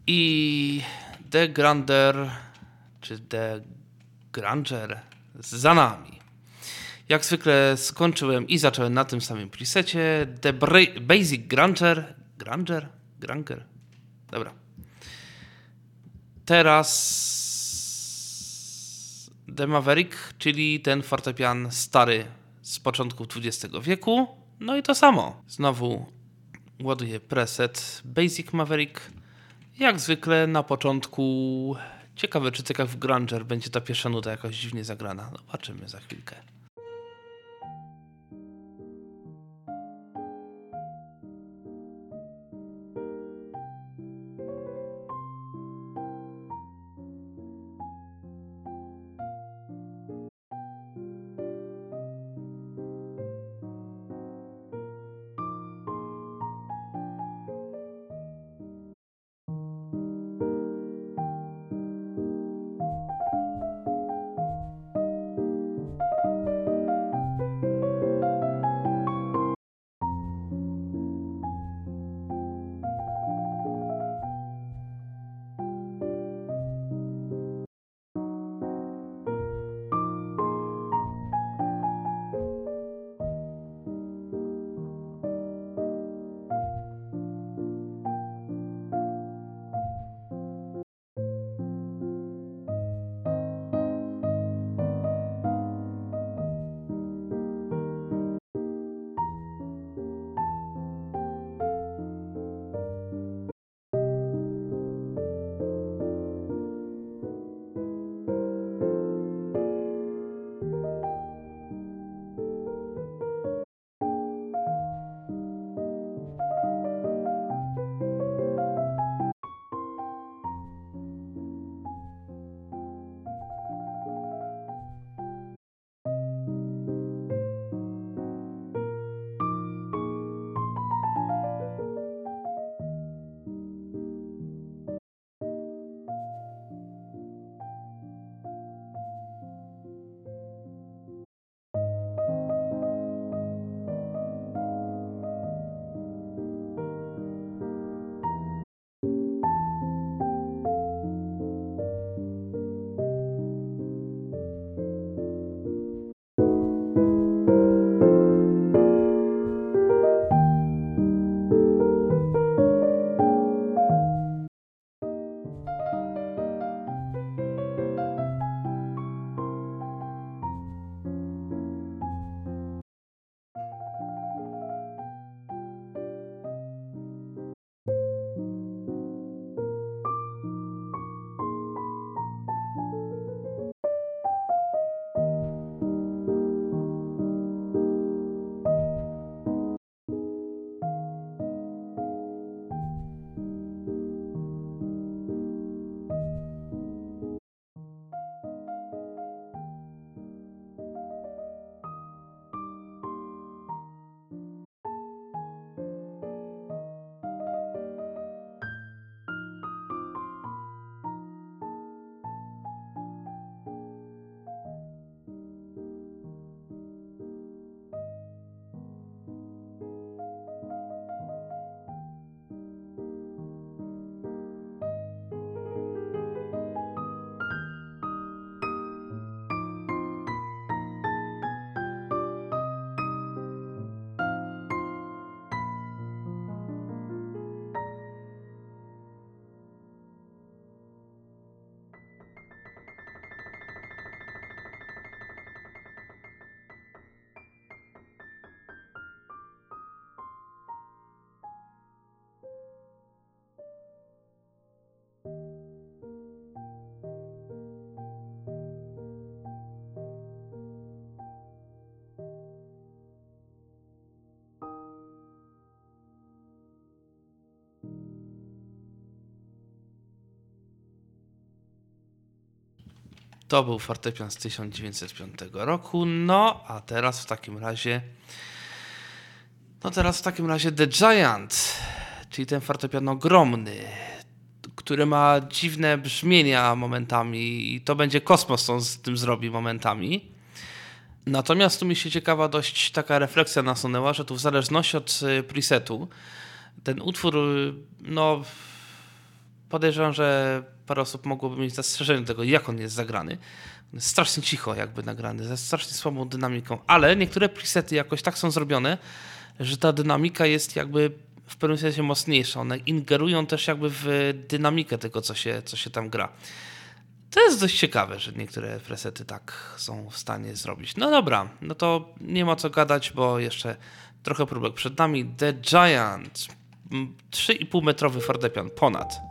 I The Grander, czy The Granger za nami. Jak zwykle skończyłem i zacząłem na tym samym presecie. The Basic Granger. Granger? Granger? Dobra. Teraz The Maverick, czyli ten fortepian stary z początku XX wieku. No i to samo. Znowu ładuję preset Basic Maverick. Jak zwykle na początku ciekawe, czy tak jak w Granger będzie ta pierwsza nuta jakoś dziwnie zagrana. Zobaczymy za chwilkę. To był fortepian z 1905 roku. No, a teraz w takim razie. No teraz w takim razie The Giant, czyli ten fortepian ogromny, który ma dziwne brzmienia momentami i to będzie kosmos, on z tym zrobi momentami. Natomiast tu mi się ciekawa dość taka refleksja nasunęła, że tu w zależności od y, presetu ten utwór y, no podejrzewam, że parę osób mogłoby mieć zastrzeżenie do tego, jak on jest zagrany. Strasznie cicho jakby nagrany, ze strasznie słabą dynamiką, ale niektóre presety jakoś tak są zrobione, że ta dynamika jest jakby w pewnym sensie mocniejsza. One ingerują też jakby w dynamikę tego, co się, co się tam gra. To jest dość ciekawe, że niektóre presety tak są w stanie zrobić. No dobra, no to nie ma co gadać, bo jeszcze trochę próbek przed nami. The Giant. 3,5 metrowy fortepian, ponad.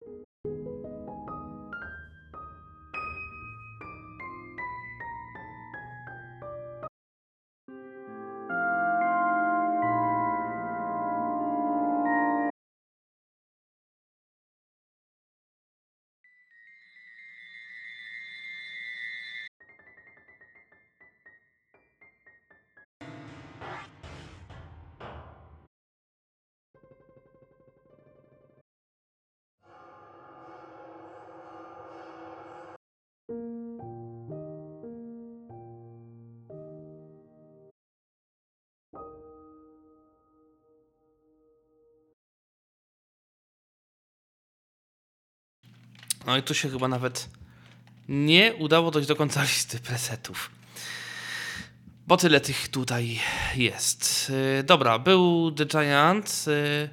No i tu się chyba nawet nie udało dojść do końca listy presetów. Bo tyle tych tutaj jest. Yy, dobra, był The Giant. Yy,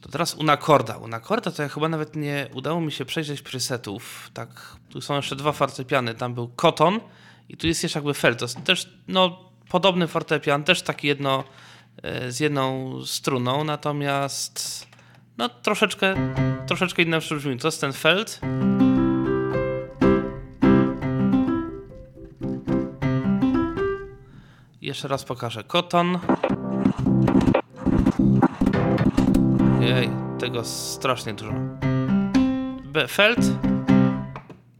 to teraz Unacorda. Unacorda to ja chyba nawet nie udało mi się przejrzeć presetów. Tak, tu są jeszcze dwa fortepiany. Tam był Cotton i tu jest jeszcze jakby Felt. To jest też no, podobny fortepian, też taki jedno yy, z jedną struną, natomiast no troszeczkę, troszeczkę inne brzmi. To jest ten Feld. jeszcze raz pokażę. Koton. Jej, tego strasznie dużo. B Felt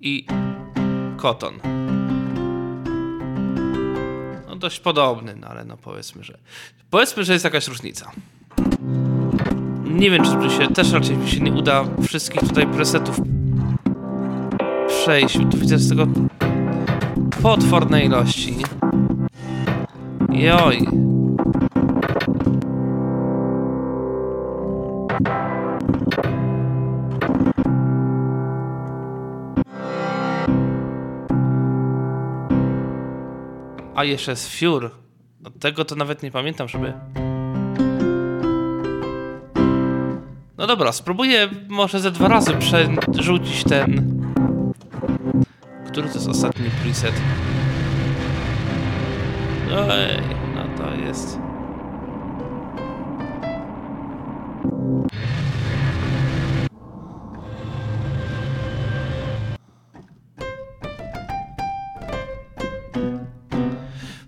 i koton. No dość podobny, no ale no powiedzmy, że powiedzmy, że jest jakaś różnica. Nie wiem, czy się też raczej mi się nie uda wszystkich tutaj presetów przejść. Tu widzę z tego potwornej ilości. Joj. A jeszcze jest Fiur. No tego to nawet nie pamiętam, żeby... No dobra, spróbuję może ze dwa razy przerzucić ten... Który to jest ostatni preset? Ej, no to jest...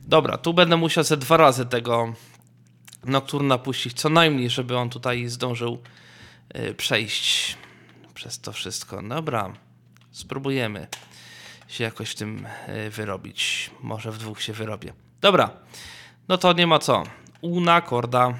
Dobra, tu będę musiał ze dwa razy tego Nocturna puścić, co najmniej, żeby on tutaj zdążył przejść przez to wszystko. Dobra, spróbujemy się jakoś w tym y, wyrobić. Może w dwóch się wyrobię. Dobra, no to nie ma co. Una korda.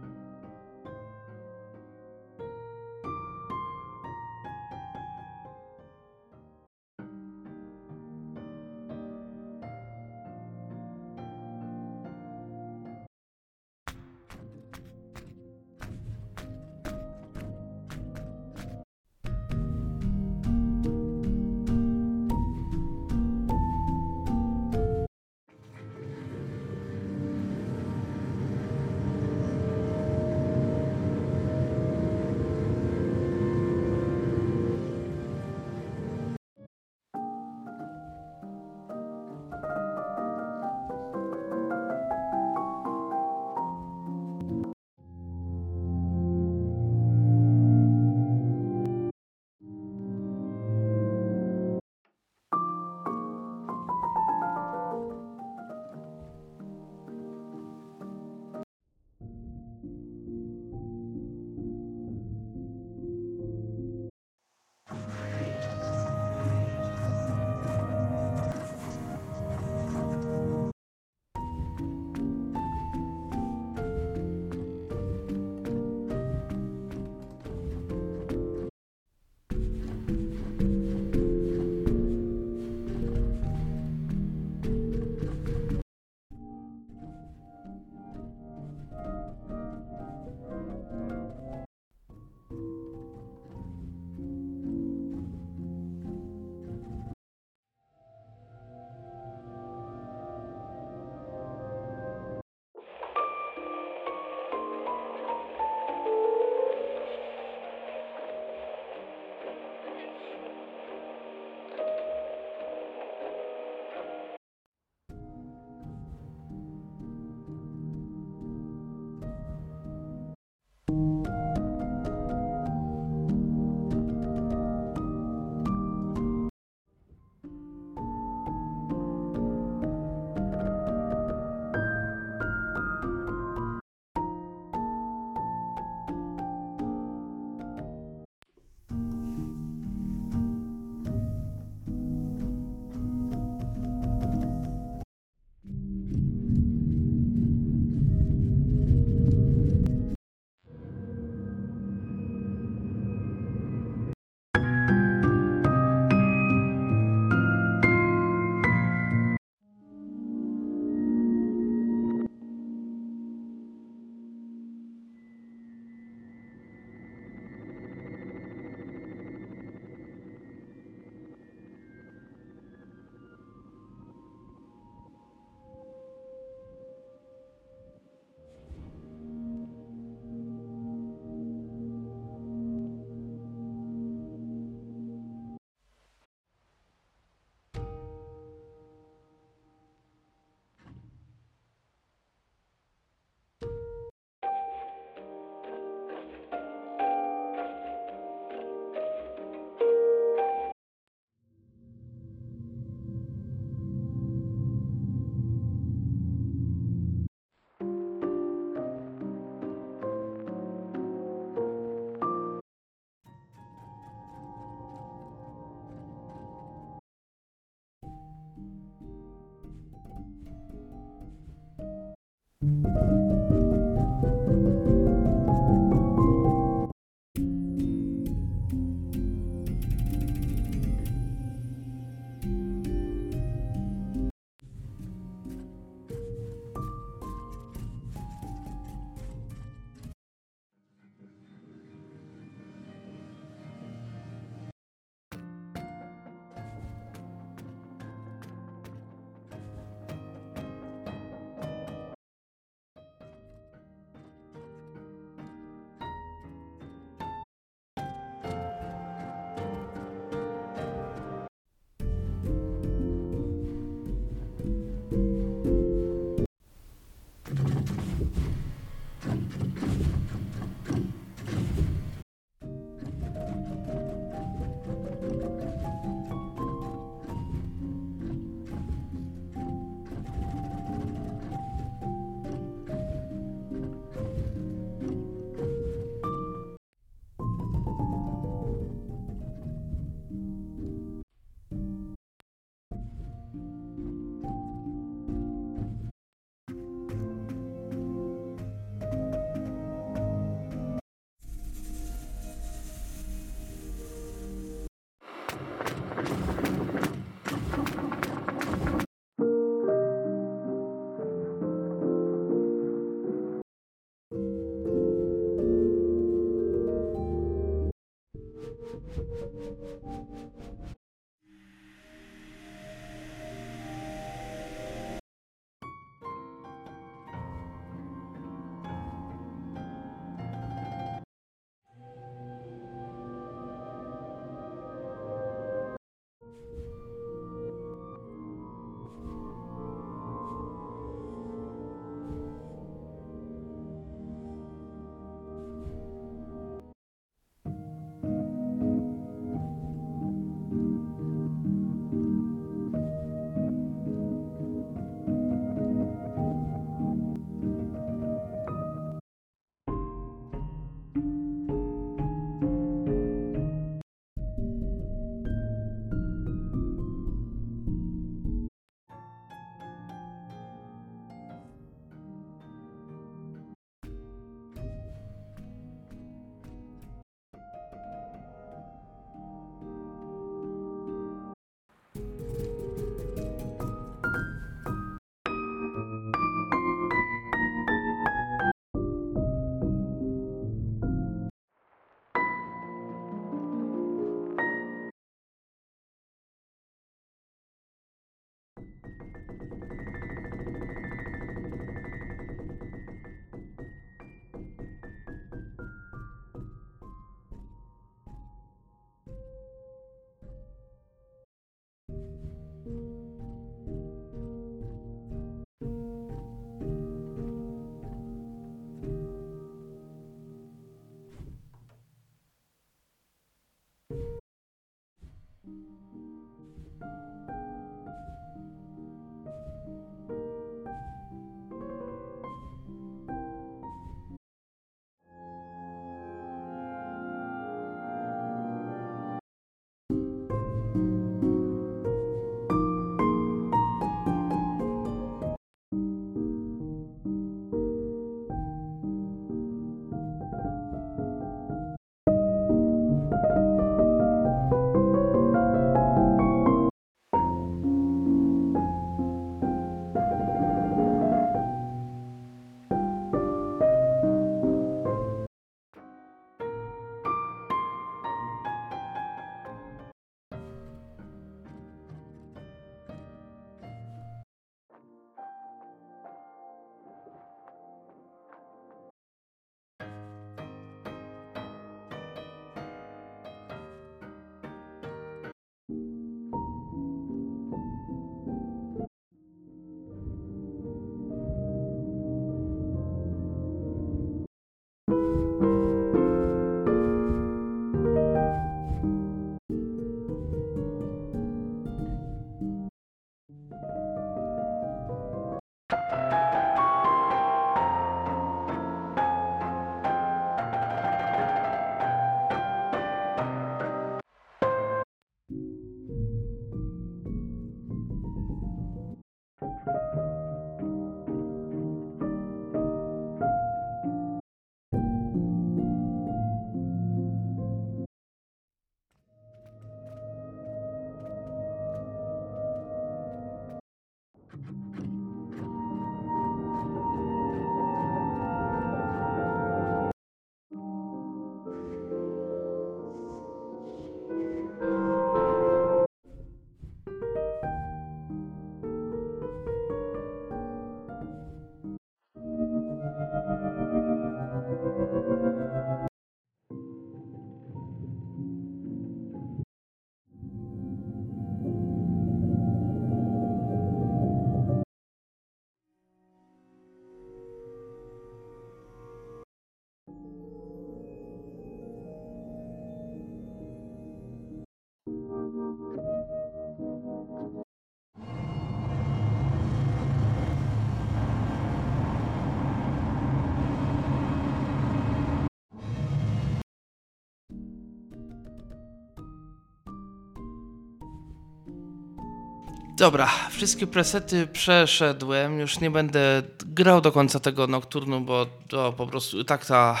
Dobra, wszystkie presety przeszedłem. Już nie będę grał do końca tego nokturnu, bo to po prostu tak ta,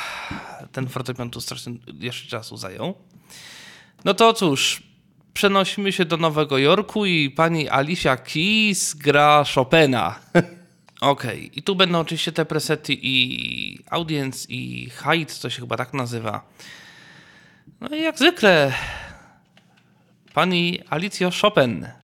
ten fortepian tu strasznie jeszcze czasu zajął. No to cóż, przenosimy się do Nowego Jorku i pani Alicia Keys gra Chopina. [LAUGHS] Okej, okay. i tu będą oczywiście te presety i audience i height, to się chyba tak nazywa. No i jak zwykle pani Alicjo Chopin.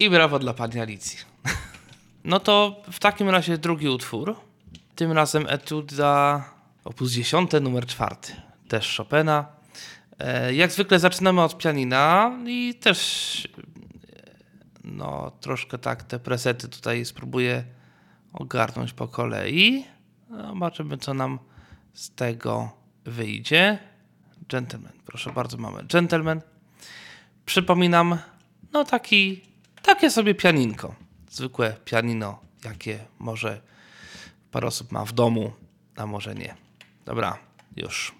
I brawo dla pani Alicji. No to w takim razie drugi utwór. Tym razem etuda opus 10, numer czwarty. Też Chopina. E, jak zwykle zaczynamy od pianina i też no troszkę tak te presety tutaj spróbuję ogarnąć po kolei. Zobaczymy co nam z tego wyjdzie. Gentleman, proszę bardzo, mamy Gentleman. Przypominam, no taki takie sobie pianinko. Zwykłe pianino, jakie może parę osób ma w domu. A może nie. Dobra, już.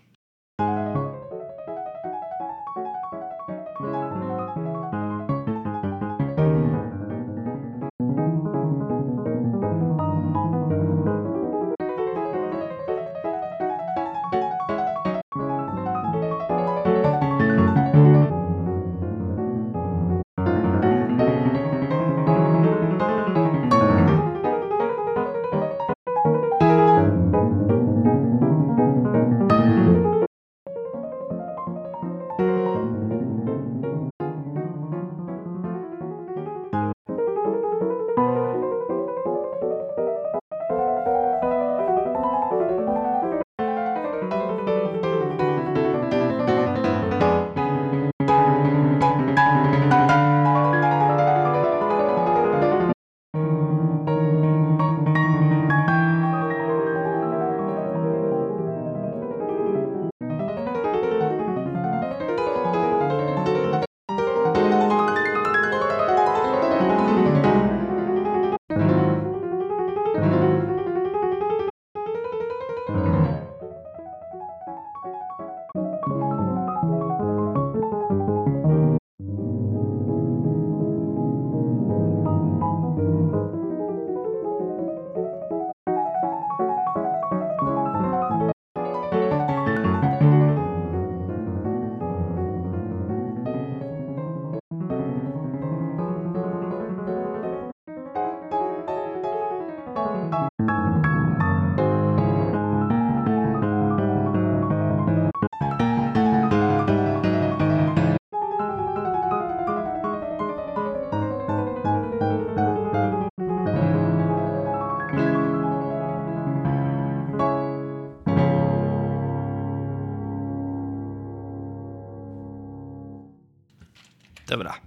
Dobra.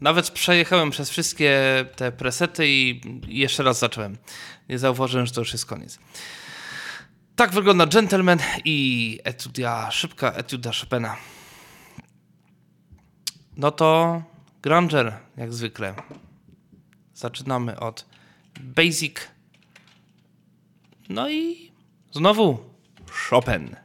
Nawet przejechałem przez wszystkie te presety i jeszcze raz zacząłem. Nie zauważyłem, że to już jest koniec. Tak wygląda Gentleman i etudia, szybka etudia Chopina. No to Granger, jak zwykle. Zaczynamy od Basic. No i znowu Chopin.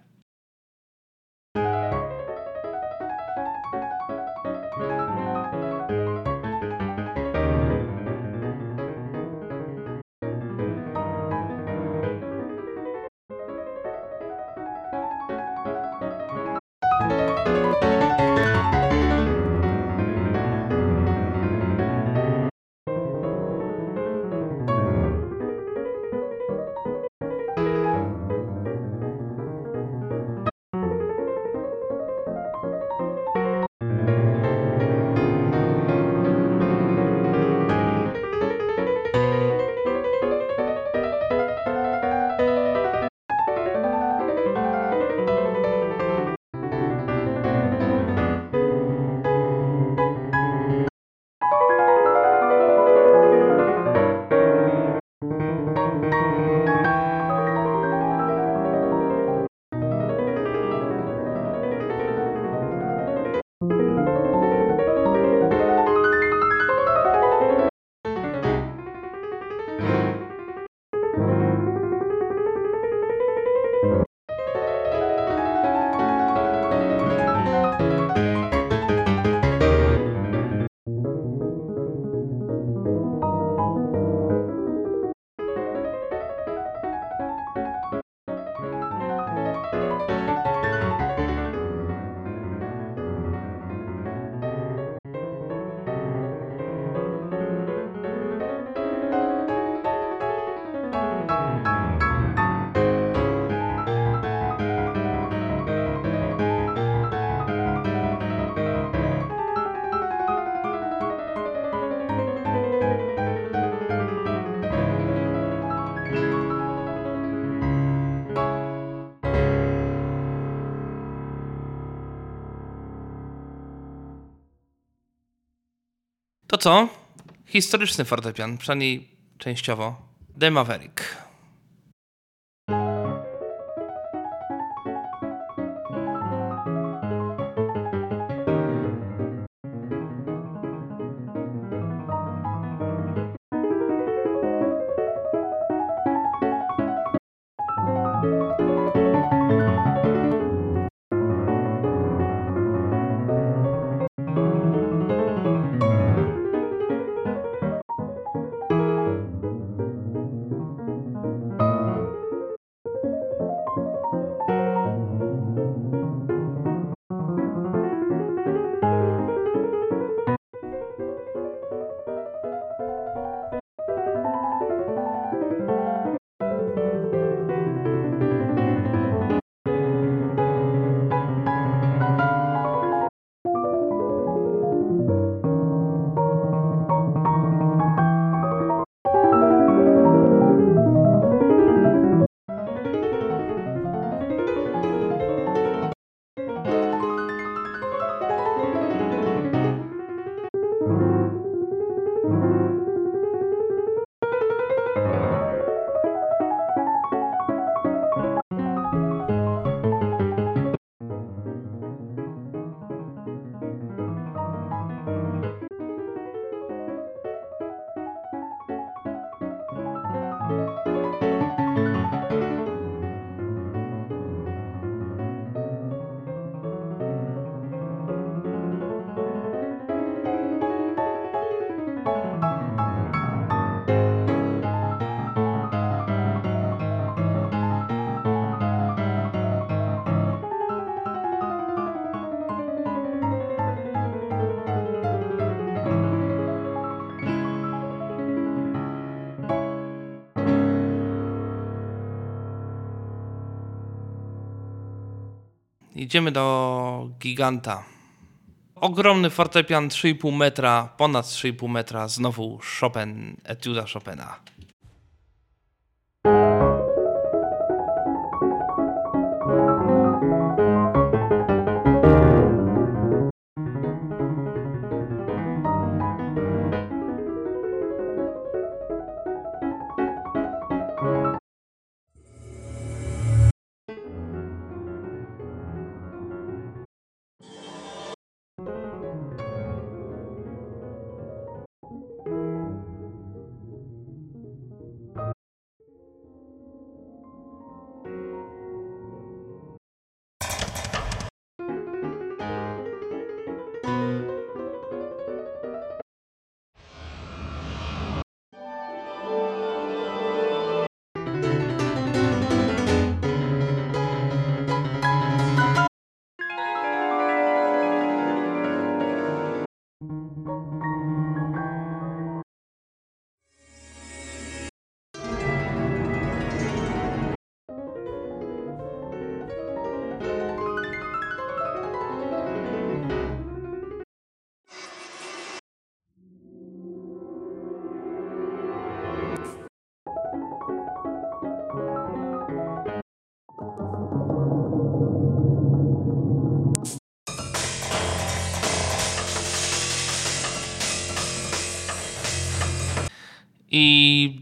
Co? Historyczny fortepian, przynajmniej częściowo. The Maverick. Idziemy do giganta. Ogromny fortepian 3,5 metra, ponad 3,5 metra, znowu Chopin, etiuda Chopina.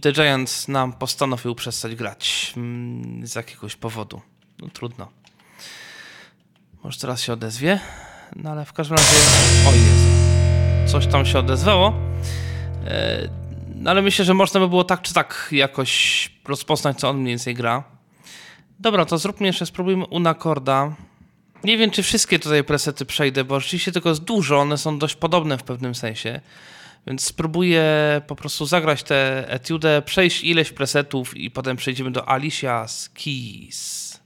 The Giants nam postanowił przestać grać mm, z jakiegoś powodu. No trudno. Może teraz się odezwie? No ale w każdym razie. O Jezu. Coś tam się odezwało. E, no ale myślę, że można by było tak czy tak jakoś rozpoznać, co on mniej więcej gra. Dobra, to zróbmy jeszcze, spróbujmy Unakorda. Nie wiem, czy wszystkie tutaj presety przejdę, bo rzeczywiście tylko jest dużo, one są dość podobne w pewnym sensie. Więc spróbuję po prostu zagrać tę etiudę, przejść ileś presetów i potem przejdziemy do Alicia's Keys.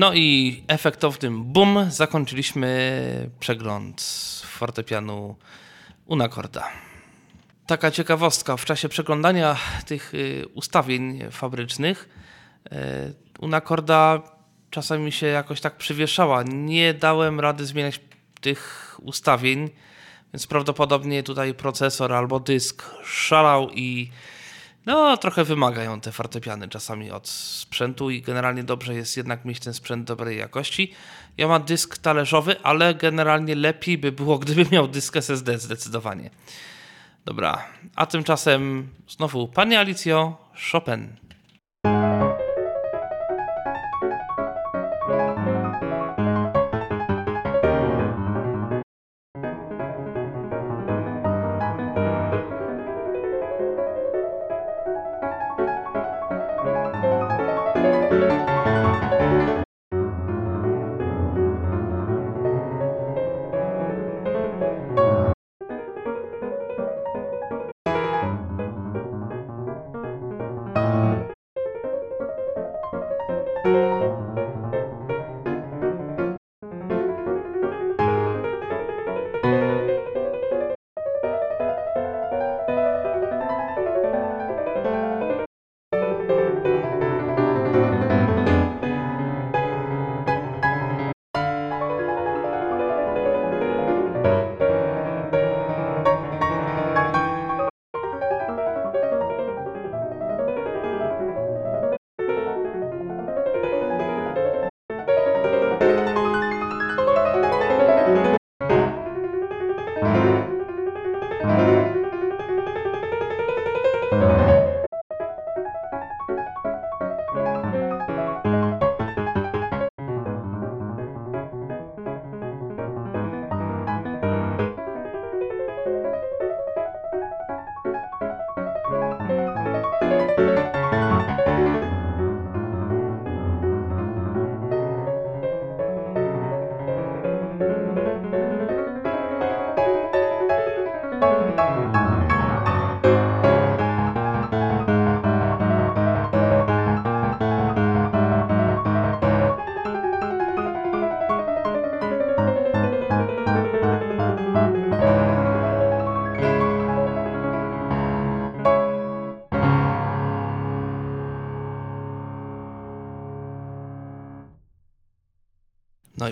No i efektownym boom zakończyliśmy przegląd fortepianu Unakorda. Taka ciekawostka, w czasie przeglądania tych y, ustawień fabrycznych y, Unakorda czasami się jakoś tak przywieszała. Nie dałem rady zmieniać tych ustawień, więc prawdopodobnie tutaj procesor albo dysk szalał i no, trochę wymagają te fortepiany czasami od sprzętu i generalnie dobrze jest jednak mieć ten sprzęt dobrej jakości. Ja mam dysk talerzowy, ale generalnie lepiej by było, [LAUGHS] gdyby miał dysk SSD zdecydowanie. Dobra, a tymczasem znowu Pani Alicjo, Chopin.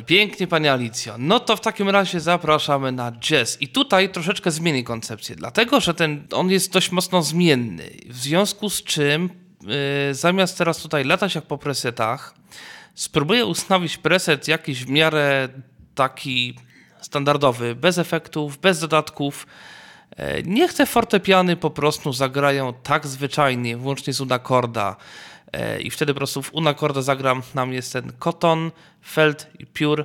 Pięknie, Pani Alicjo. No to w takim razie zapraszamy na jazz. I tutaj troszeczkę zmieni koncepcję, dlatego że ten, on jest dość mocno zmienny. W związku z czym yy, zamiast teraz tutaj latać jak po presetach, spróbuję ustawić preset jakiś w miarę taki standardowy, bez efektów, bez dodatków. E, nie chcę fortepiany po prostu zagrają tak zwyczajnie, włącznie z unakorda. E, I wtedy po prostu w unakorda zagram, nam jest ten Cotton, Felt i Pure,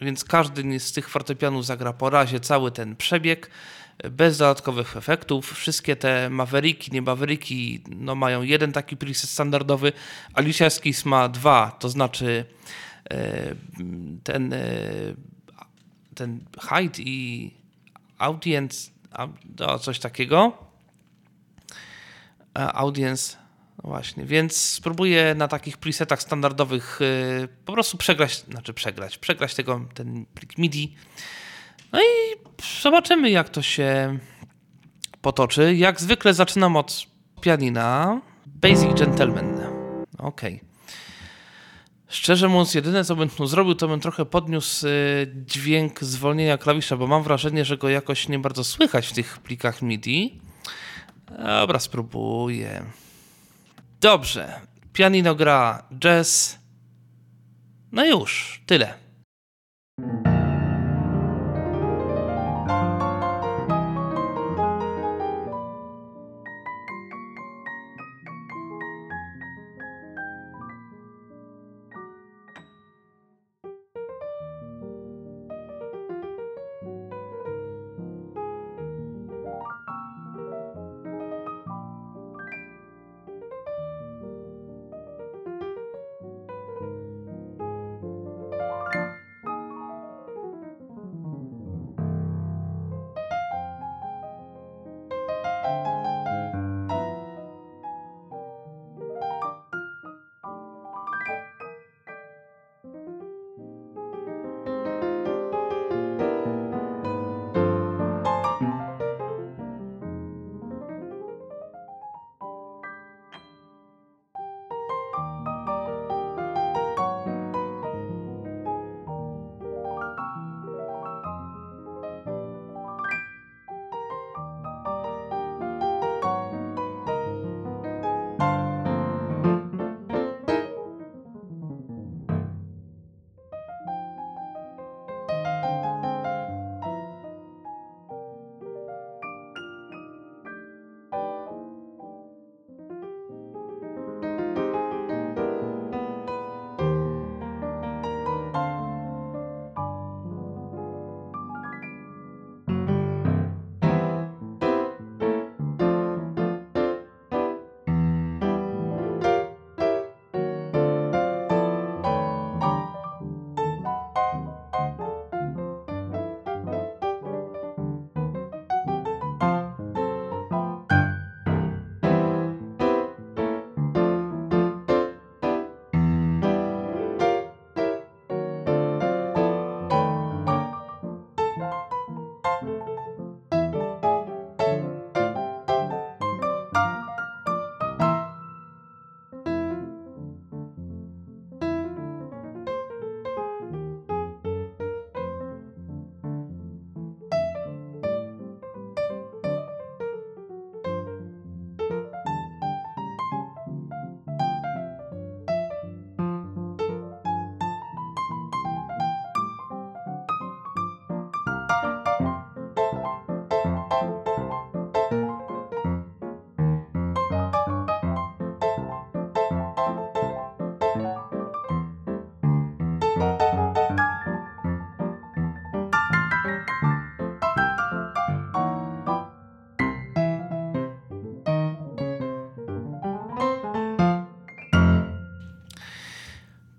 więc każdy z tych fortepianów zagra po razie cały ten przebieg, e, bez dodatkowych efektów. Wszystkie te Mavericki, nie Mavericki, no mają jeden taki preset standardowy, Alicia Skis ma dwa, to znaczy ten, ten height i audience do coś takiego. E, audience, no właśnie, więc spróbuję na takich presetach standardowych y, po prostu przegrać, znaczy przegrać, przegrać tego, ten plik MIDI. No i zobaczymy, jak to się potoczy. Jak zwykle zaczynam od pianina. Basic Gentleman. Ok. Szczerze mówiąc, jedyne co bym tu zrobił, to bym trochę podniósł y, dźwięk zwolnienia klawisza, bo mam wrażenie, że go jakoś nie bardzo słychać w tych plikach MIDI. Dobra, spróbuję. Dobrze. Pianino gra jazz. No już, tyle.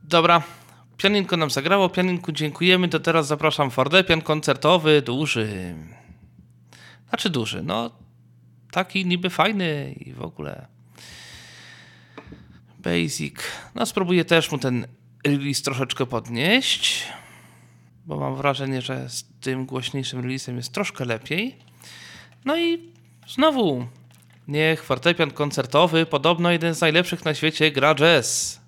Dobra, pianinko nam zagrało, pianinku dziękujemy, to teraz zapraszam fortepian koncertowy, duży. Znaczy duży, no taki niby fajny i w ogóle basic. No spróbuję też mu ten release troszeczkę podnieść, bo mam wrażenie, że z tym głośniejszym releasem jest troszkę lepiej. No i znowu, niech fortepian koncertowy, podobno jeden z najlepszych na świecie, gra jazz.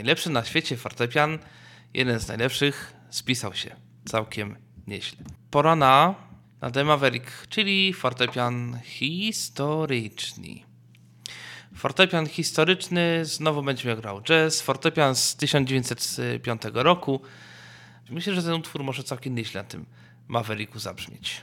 Najlepszy na świecie fortepian, jeden z najlepszych, spisał się całkiem nieźle. Pora na, na The Maverick, czyli fortepian historyczny. Fortepian historyczny, znowu będziemy grał jazz. Fortepian z 1905 roku. Myślę, że ten utwór może całkiem nieźle na tym Mavericku zabrzmieć.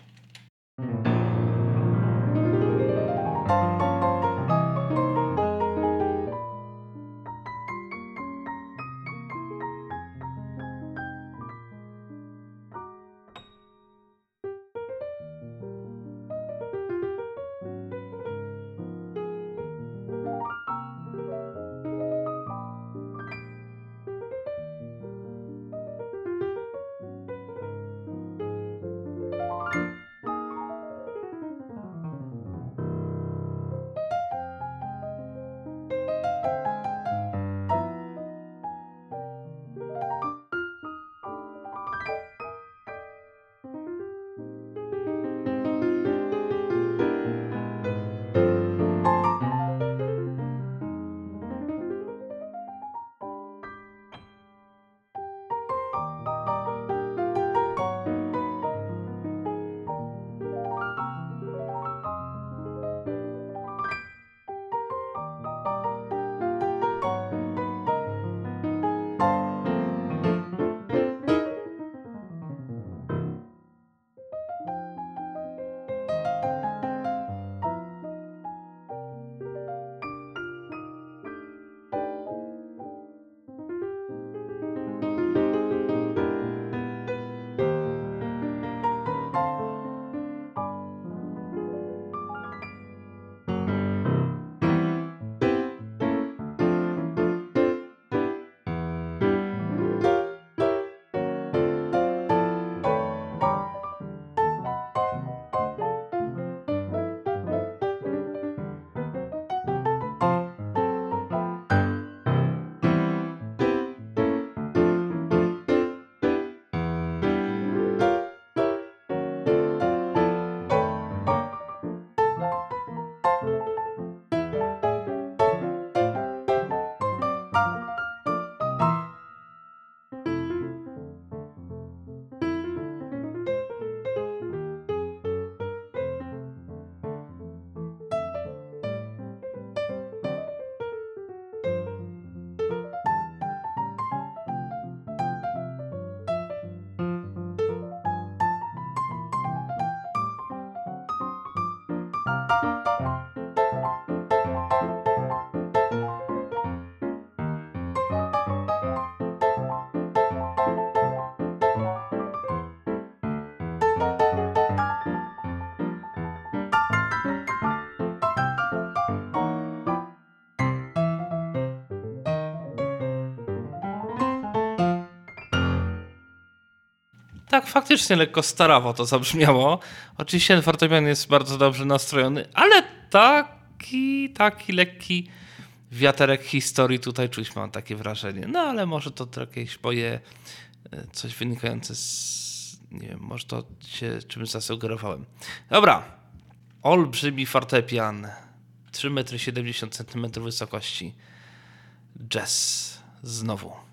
Tak faktycznie lekko starawo to zabrzmiało. Oczywiście fortepian jest bardzo dobrze nastrojony, ale taki, taki lekki wiaterek historii tutaj czuć, mam takie wrażenie. No ale może to jakieś moje e, coś wynikające z... Nie wiem, może to się czymś zasugerowałem. Dobra. Olbrzymi fortepian. 3,70 m wysokości. Jazz. Znowu.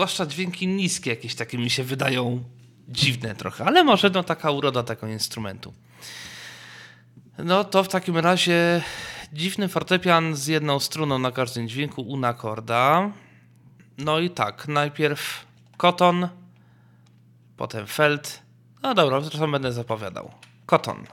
Zwłaszcza dźwięki niskie jakieś takie mi się wydają dziwne trochę, ale może no taka uroda tego instrumentu. No to w takim razie dziwny fortepian z jedną struną na każdym dźwięku, unakorda. No i tak, najpierw koton, potem felt. No dobra, zresztą będę zapowiadał. Koton.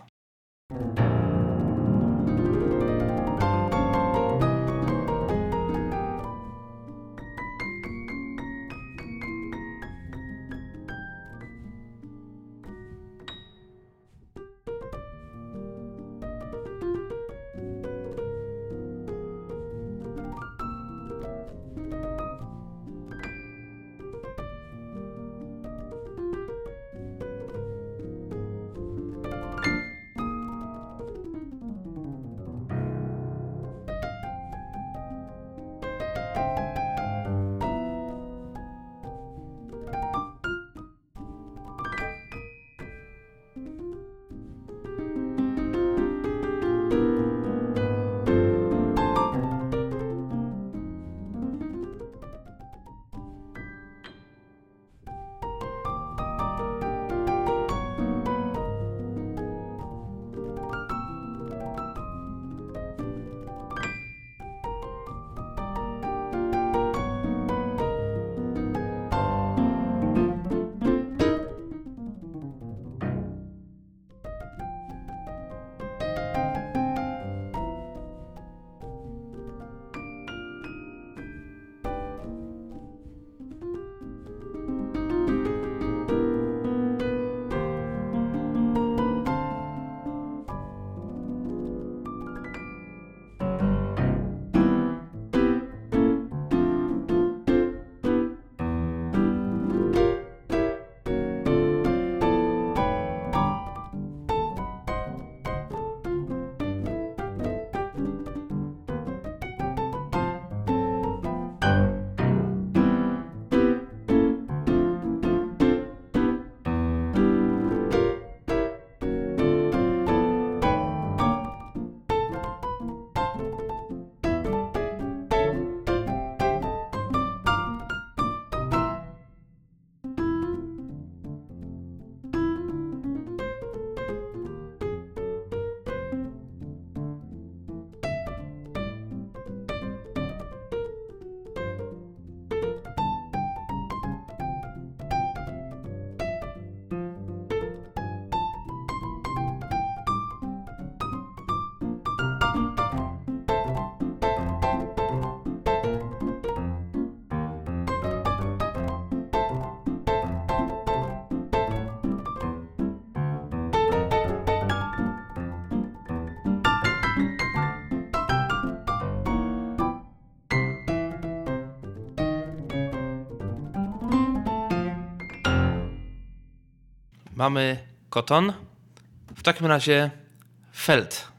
Mamy koton. W takim razie felt.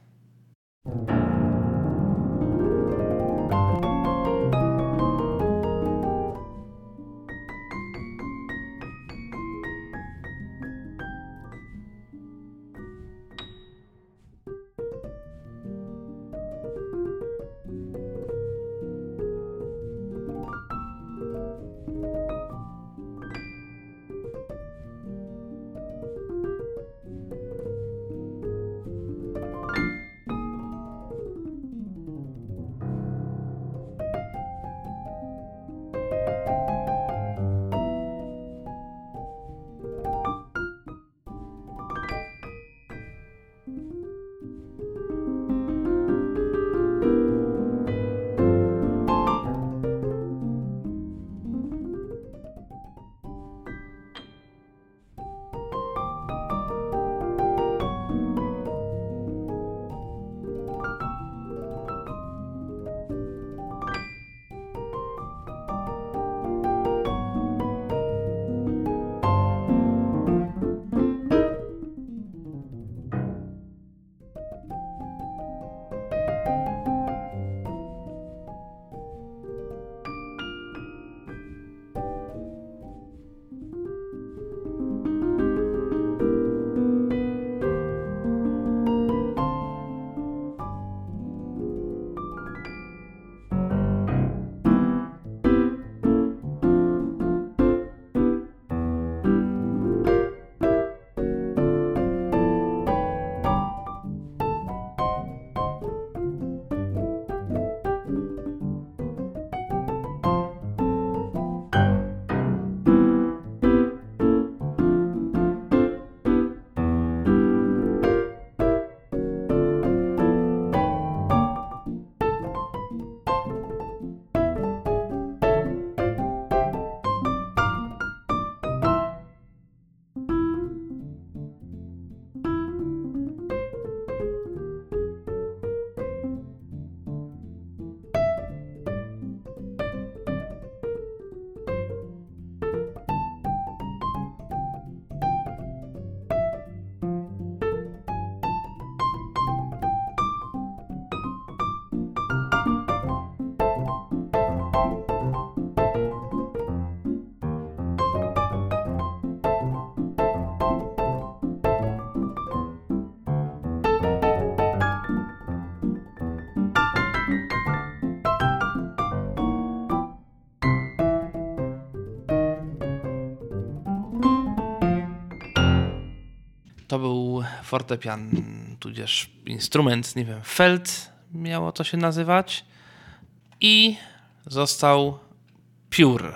To był fortepian, tudzież instrument, nie wiem, felt miało to się nazywać. I został piór.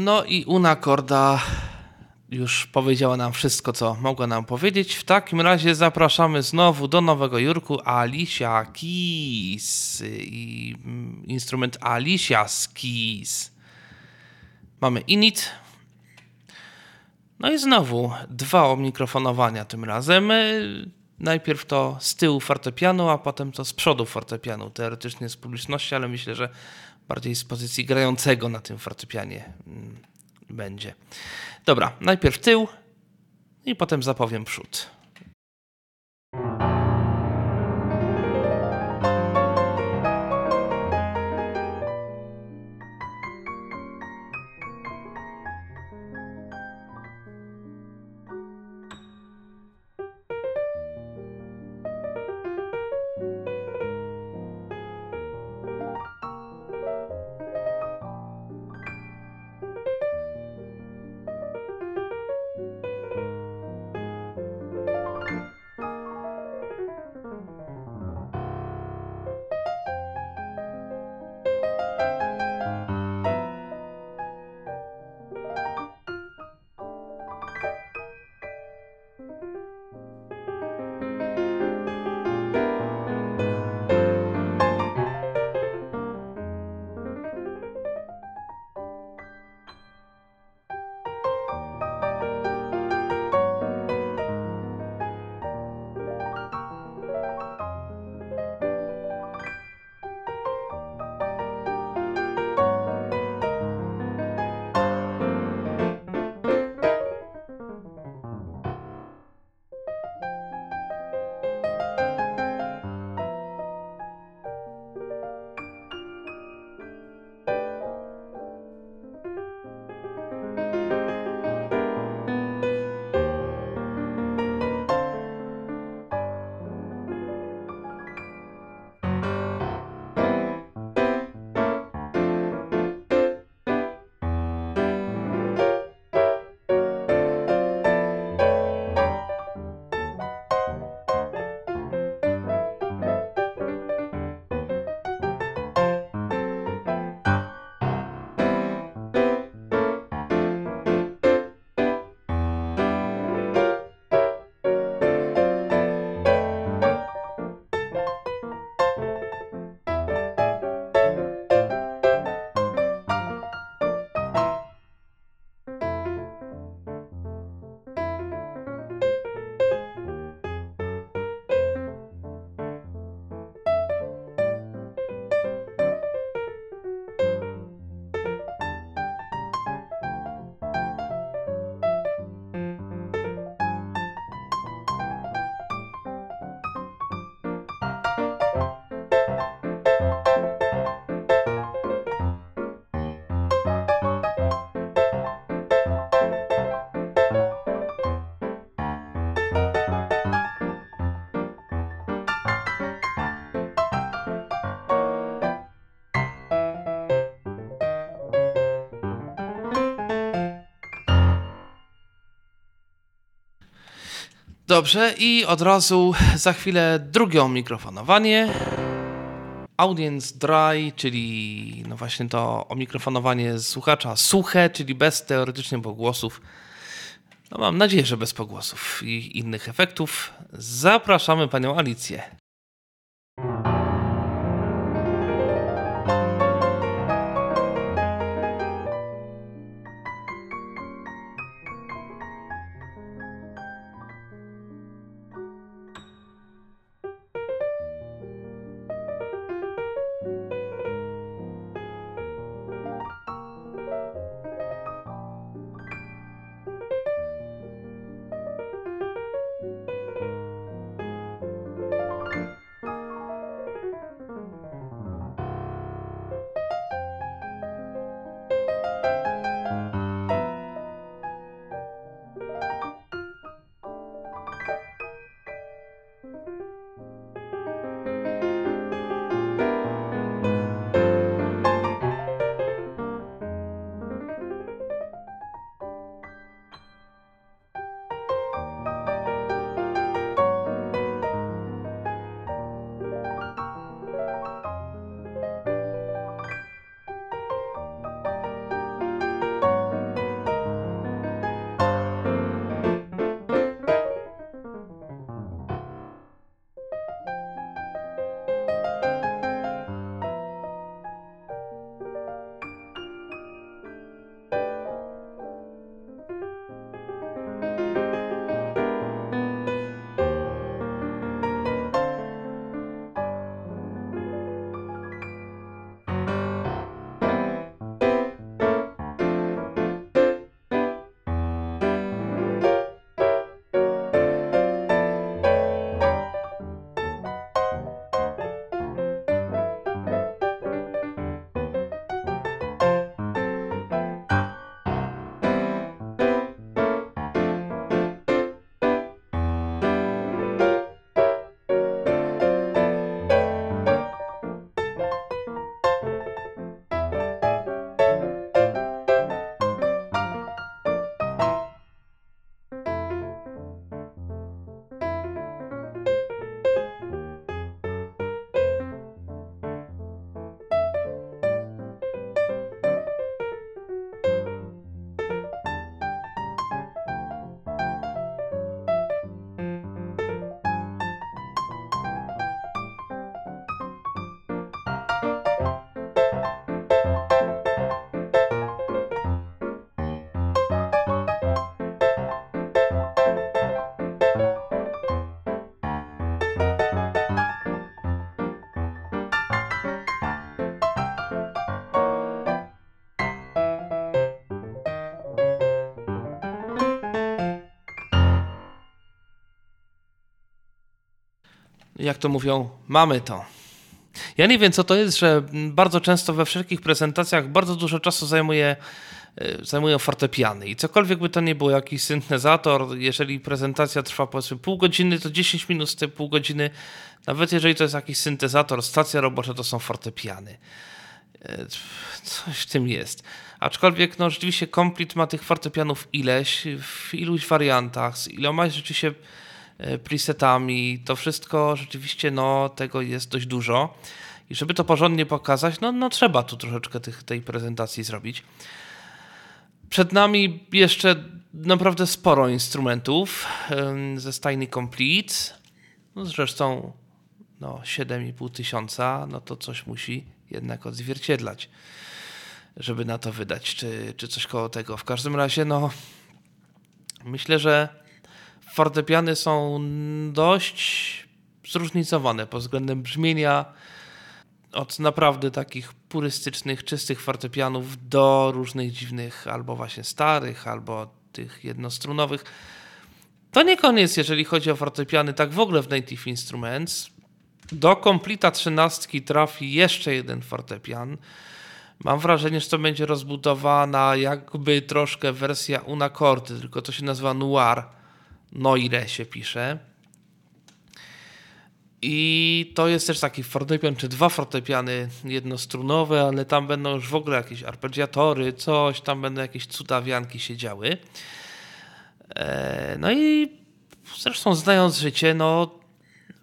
No i Una Korda już powiedziała nam wszystko, co mogła nam powiedzieć. W takim razie zapraszamy znowu do Nowego Jorku Alicia Keys i mm, instrument Alicia Keys. Mamy init. No i znowu dwa omikrofonowania tym razem. Najpierw to z tyłu fortepianu, a potem to z przodu fortepianu. Teoretycznie z publiczności, ale myślę, że bardziej z pozycji grającego na tym fortepianie mm, będzie. Dobra, najpierw tył i potem zapowiem przód. Dobrze, i od razu za chwilę drugie mikrofonowanie. Audience dry, czyli no właśnie to omikrofonowanie słuchacza suche, czyli bez teoretycznie pogłosów. No mam nadzieję, że bez pogłosów i innych efektów. Zapraszamy panią Alicję. Jak to mówią, mamy to. Ja nie wiem, co to jest, że bardzo często we wszelkich prezentacjach bardzo dużo czasu zajmuje, e, zajmują fortepiany. I cokolwiek by to nie było, jakiś syntezator, jeżeli prezentacja trwa powiedzmy pół godziny, to 10 minut z tej pół godziny, nawet jeżeli to jest jakiś syntezator, stacja robocza, to są fortepiany. E, coś w tym jest. Aczkolwiek, no rzeczywiście Complete ma tych fortepianów ileś, w iluś wariantach, z iloma rzeczywiście e, presetami. To wszystko rzeczywiście, no tego jest dość dużo. I żeby to porządnie pokazać, no, no trzeba tu troszeczkę tych, tej prezentacji zrobić. Przed nami jeszcze naprawdę sporo instrumentów ze stajny Complete. No zresztą no, 7,5 tysiąca, no to coś musi jednak odzwierciedlać, żeby na to wydać, czy, czy coś koło tego. W każdym razie, no, myślę, że fortepiany są dość zróżnicowane pod względem brzmienia, od naprawdę takich purystycznych, czystych fortepianów do różnych dziwnych, albo właśnie starych, albo tych jednostrunowych. To nie koniec, jeżeli chodzi o fortepiany, tak w ogóle w Native Instruments. Do komplita trzynastki trafi jeszcze jeden fortepian. Mam wrażenie, że to będzie rozbudowana jakby troszkę wersja Unacordy, tylko to się nazywa Noir. Noire się pisze. I to jest też taki fortepian, czy dwa fortepiany jednostrunowe, ale tam będą już w ogóle jakieś arpeggiatory, coś, tam będą jakieś cudawianki się działy. E, no i zresztą znając życie, no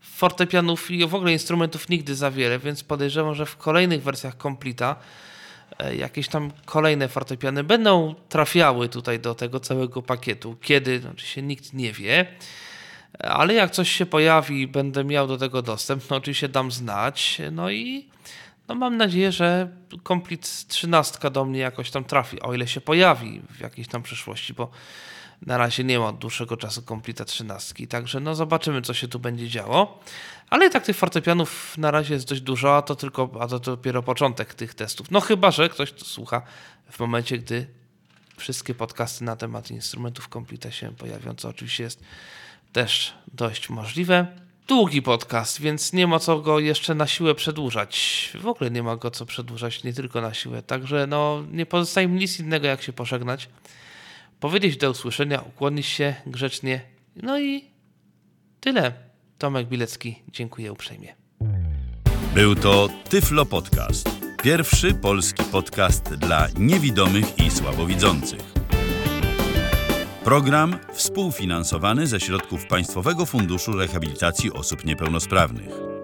fortepianów i w ogóle instrumentów nigdy za wiele, więc podejrzewam, że w kolejnych wersjach Complita jakieś tam kolejne fortepiany będą trafiały tutaj do tego całego pakietu. Kiedy, no, oczywiście nikt nie wie, ale jak coś się pojawi będę miał do tego dostęp, no oczywiście dam znać. No i no mam nadzieję, że Complete 13 do mnie jakoś tam trafi, o ile się pojawi w jakiejś tam przyszłości, bo na razie nie ma od dłuższego czasu Completa 13, także no zobaczymy, co się tu będzie działo. Ale i tak tych fortepianów na razie jest dość dużo, a to tylko, a to dopiero początek tych testów. No chyba, że ktoś to słucha w momencie, gdy wszystkie podcasty na temat instrumentów Completa się pojawią, co oczywiście jest też dość możliwe. Długi podcast, więc nie ma co go jeszcze na siłę przedłużać. W ogóle nie ma go co przedłużać, nie tylko na siłę. Także no, nie pozostaje mi nic innego, jak się pożegnać powiedzieć do usłyszenia, ukłonić się grzecznie. No i tyle. Tomek Bilecki, dziękuję uprzejmie. Był to Tyflo Podcast. Pierwszy polski podcast dla niewidomych i słabowidzących. Program współfinansowany ze środków Państwowego Funduszu Rehabilitacji Osób Niepełnosprawnych.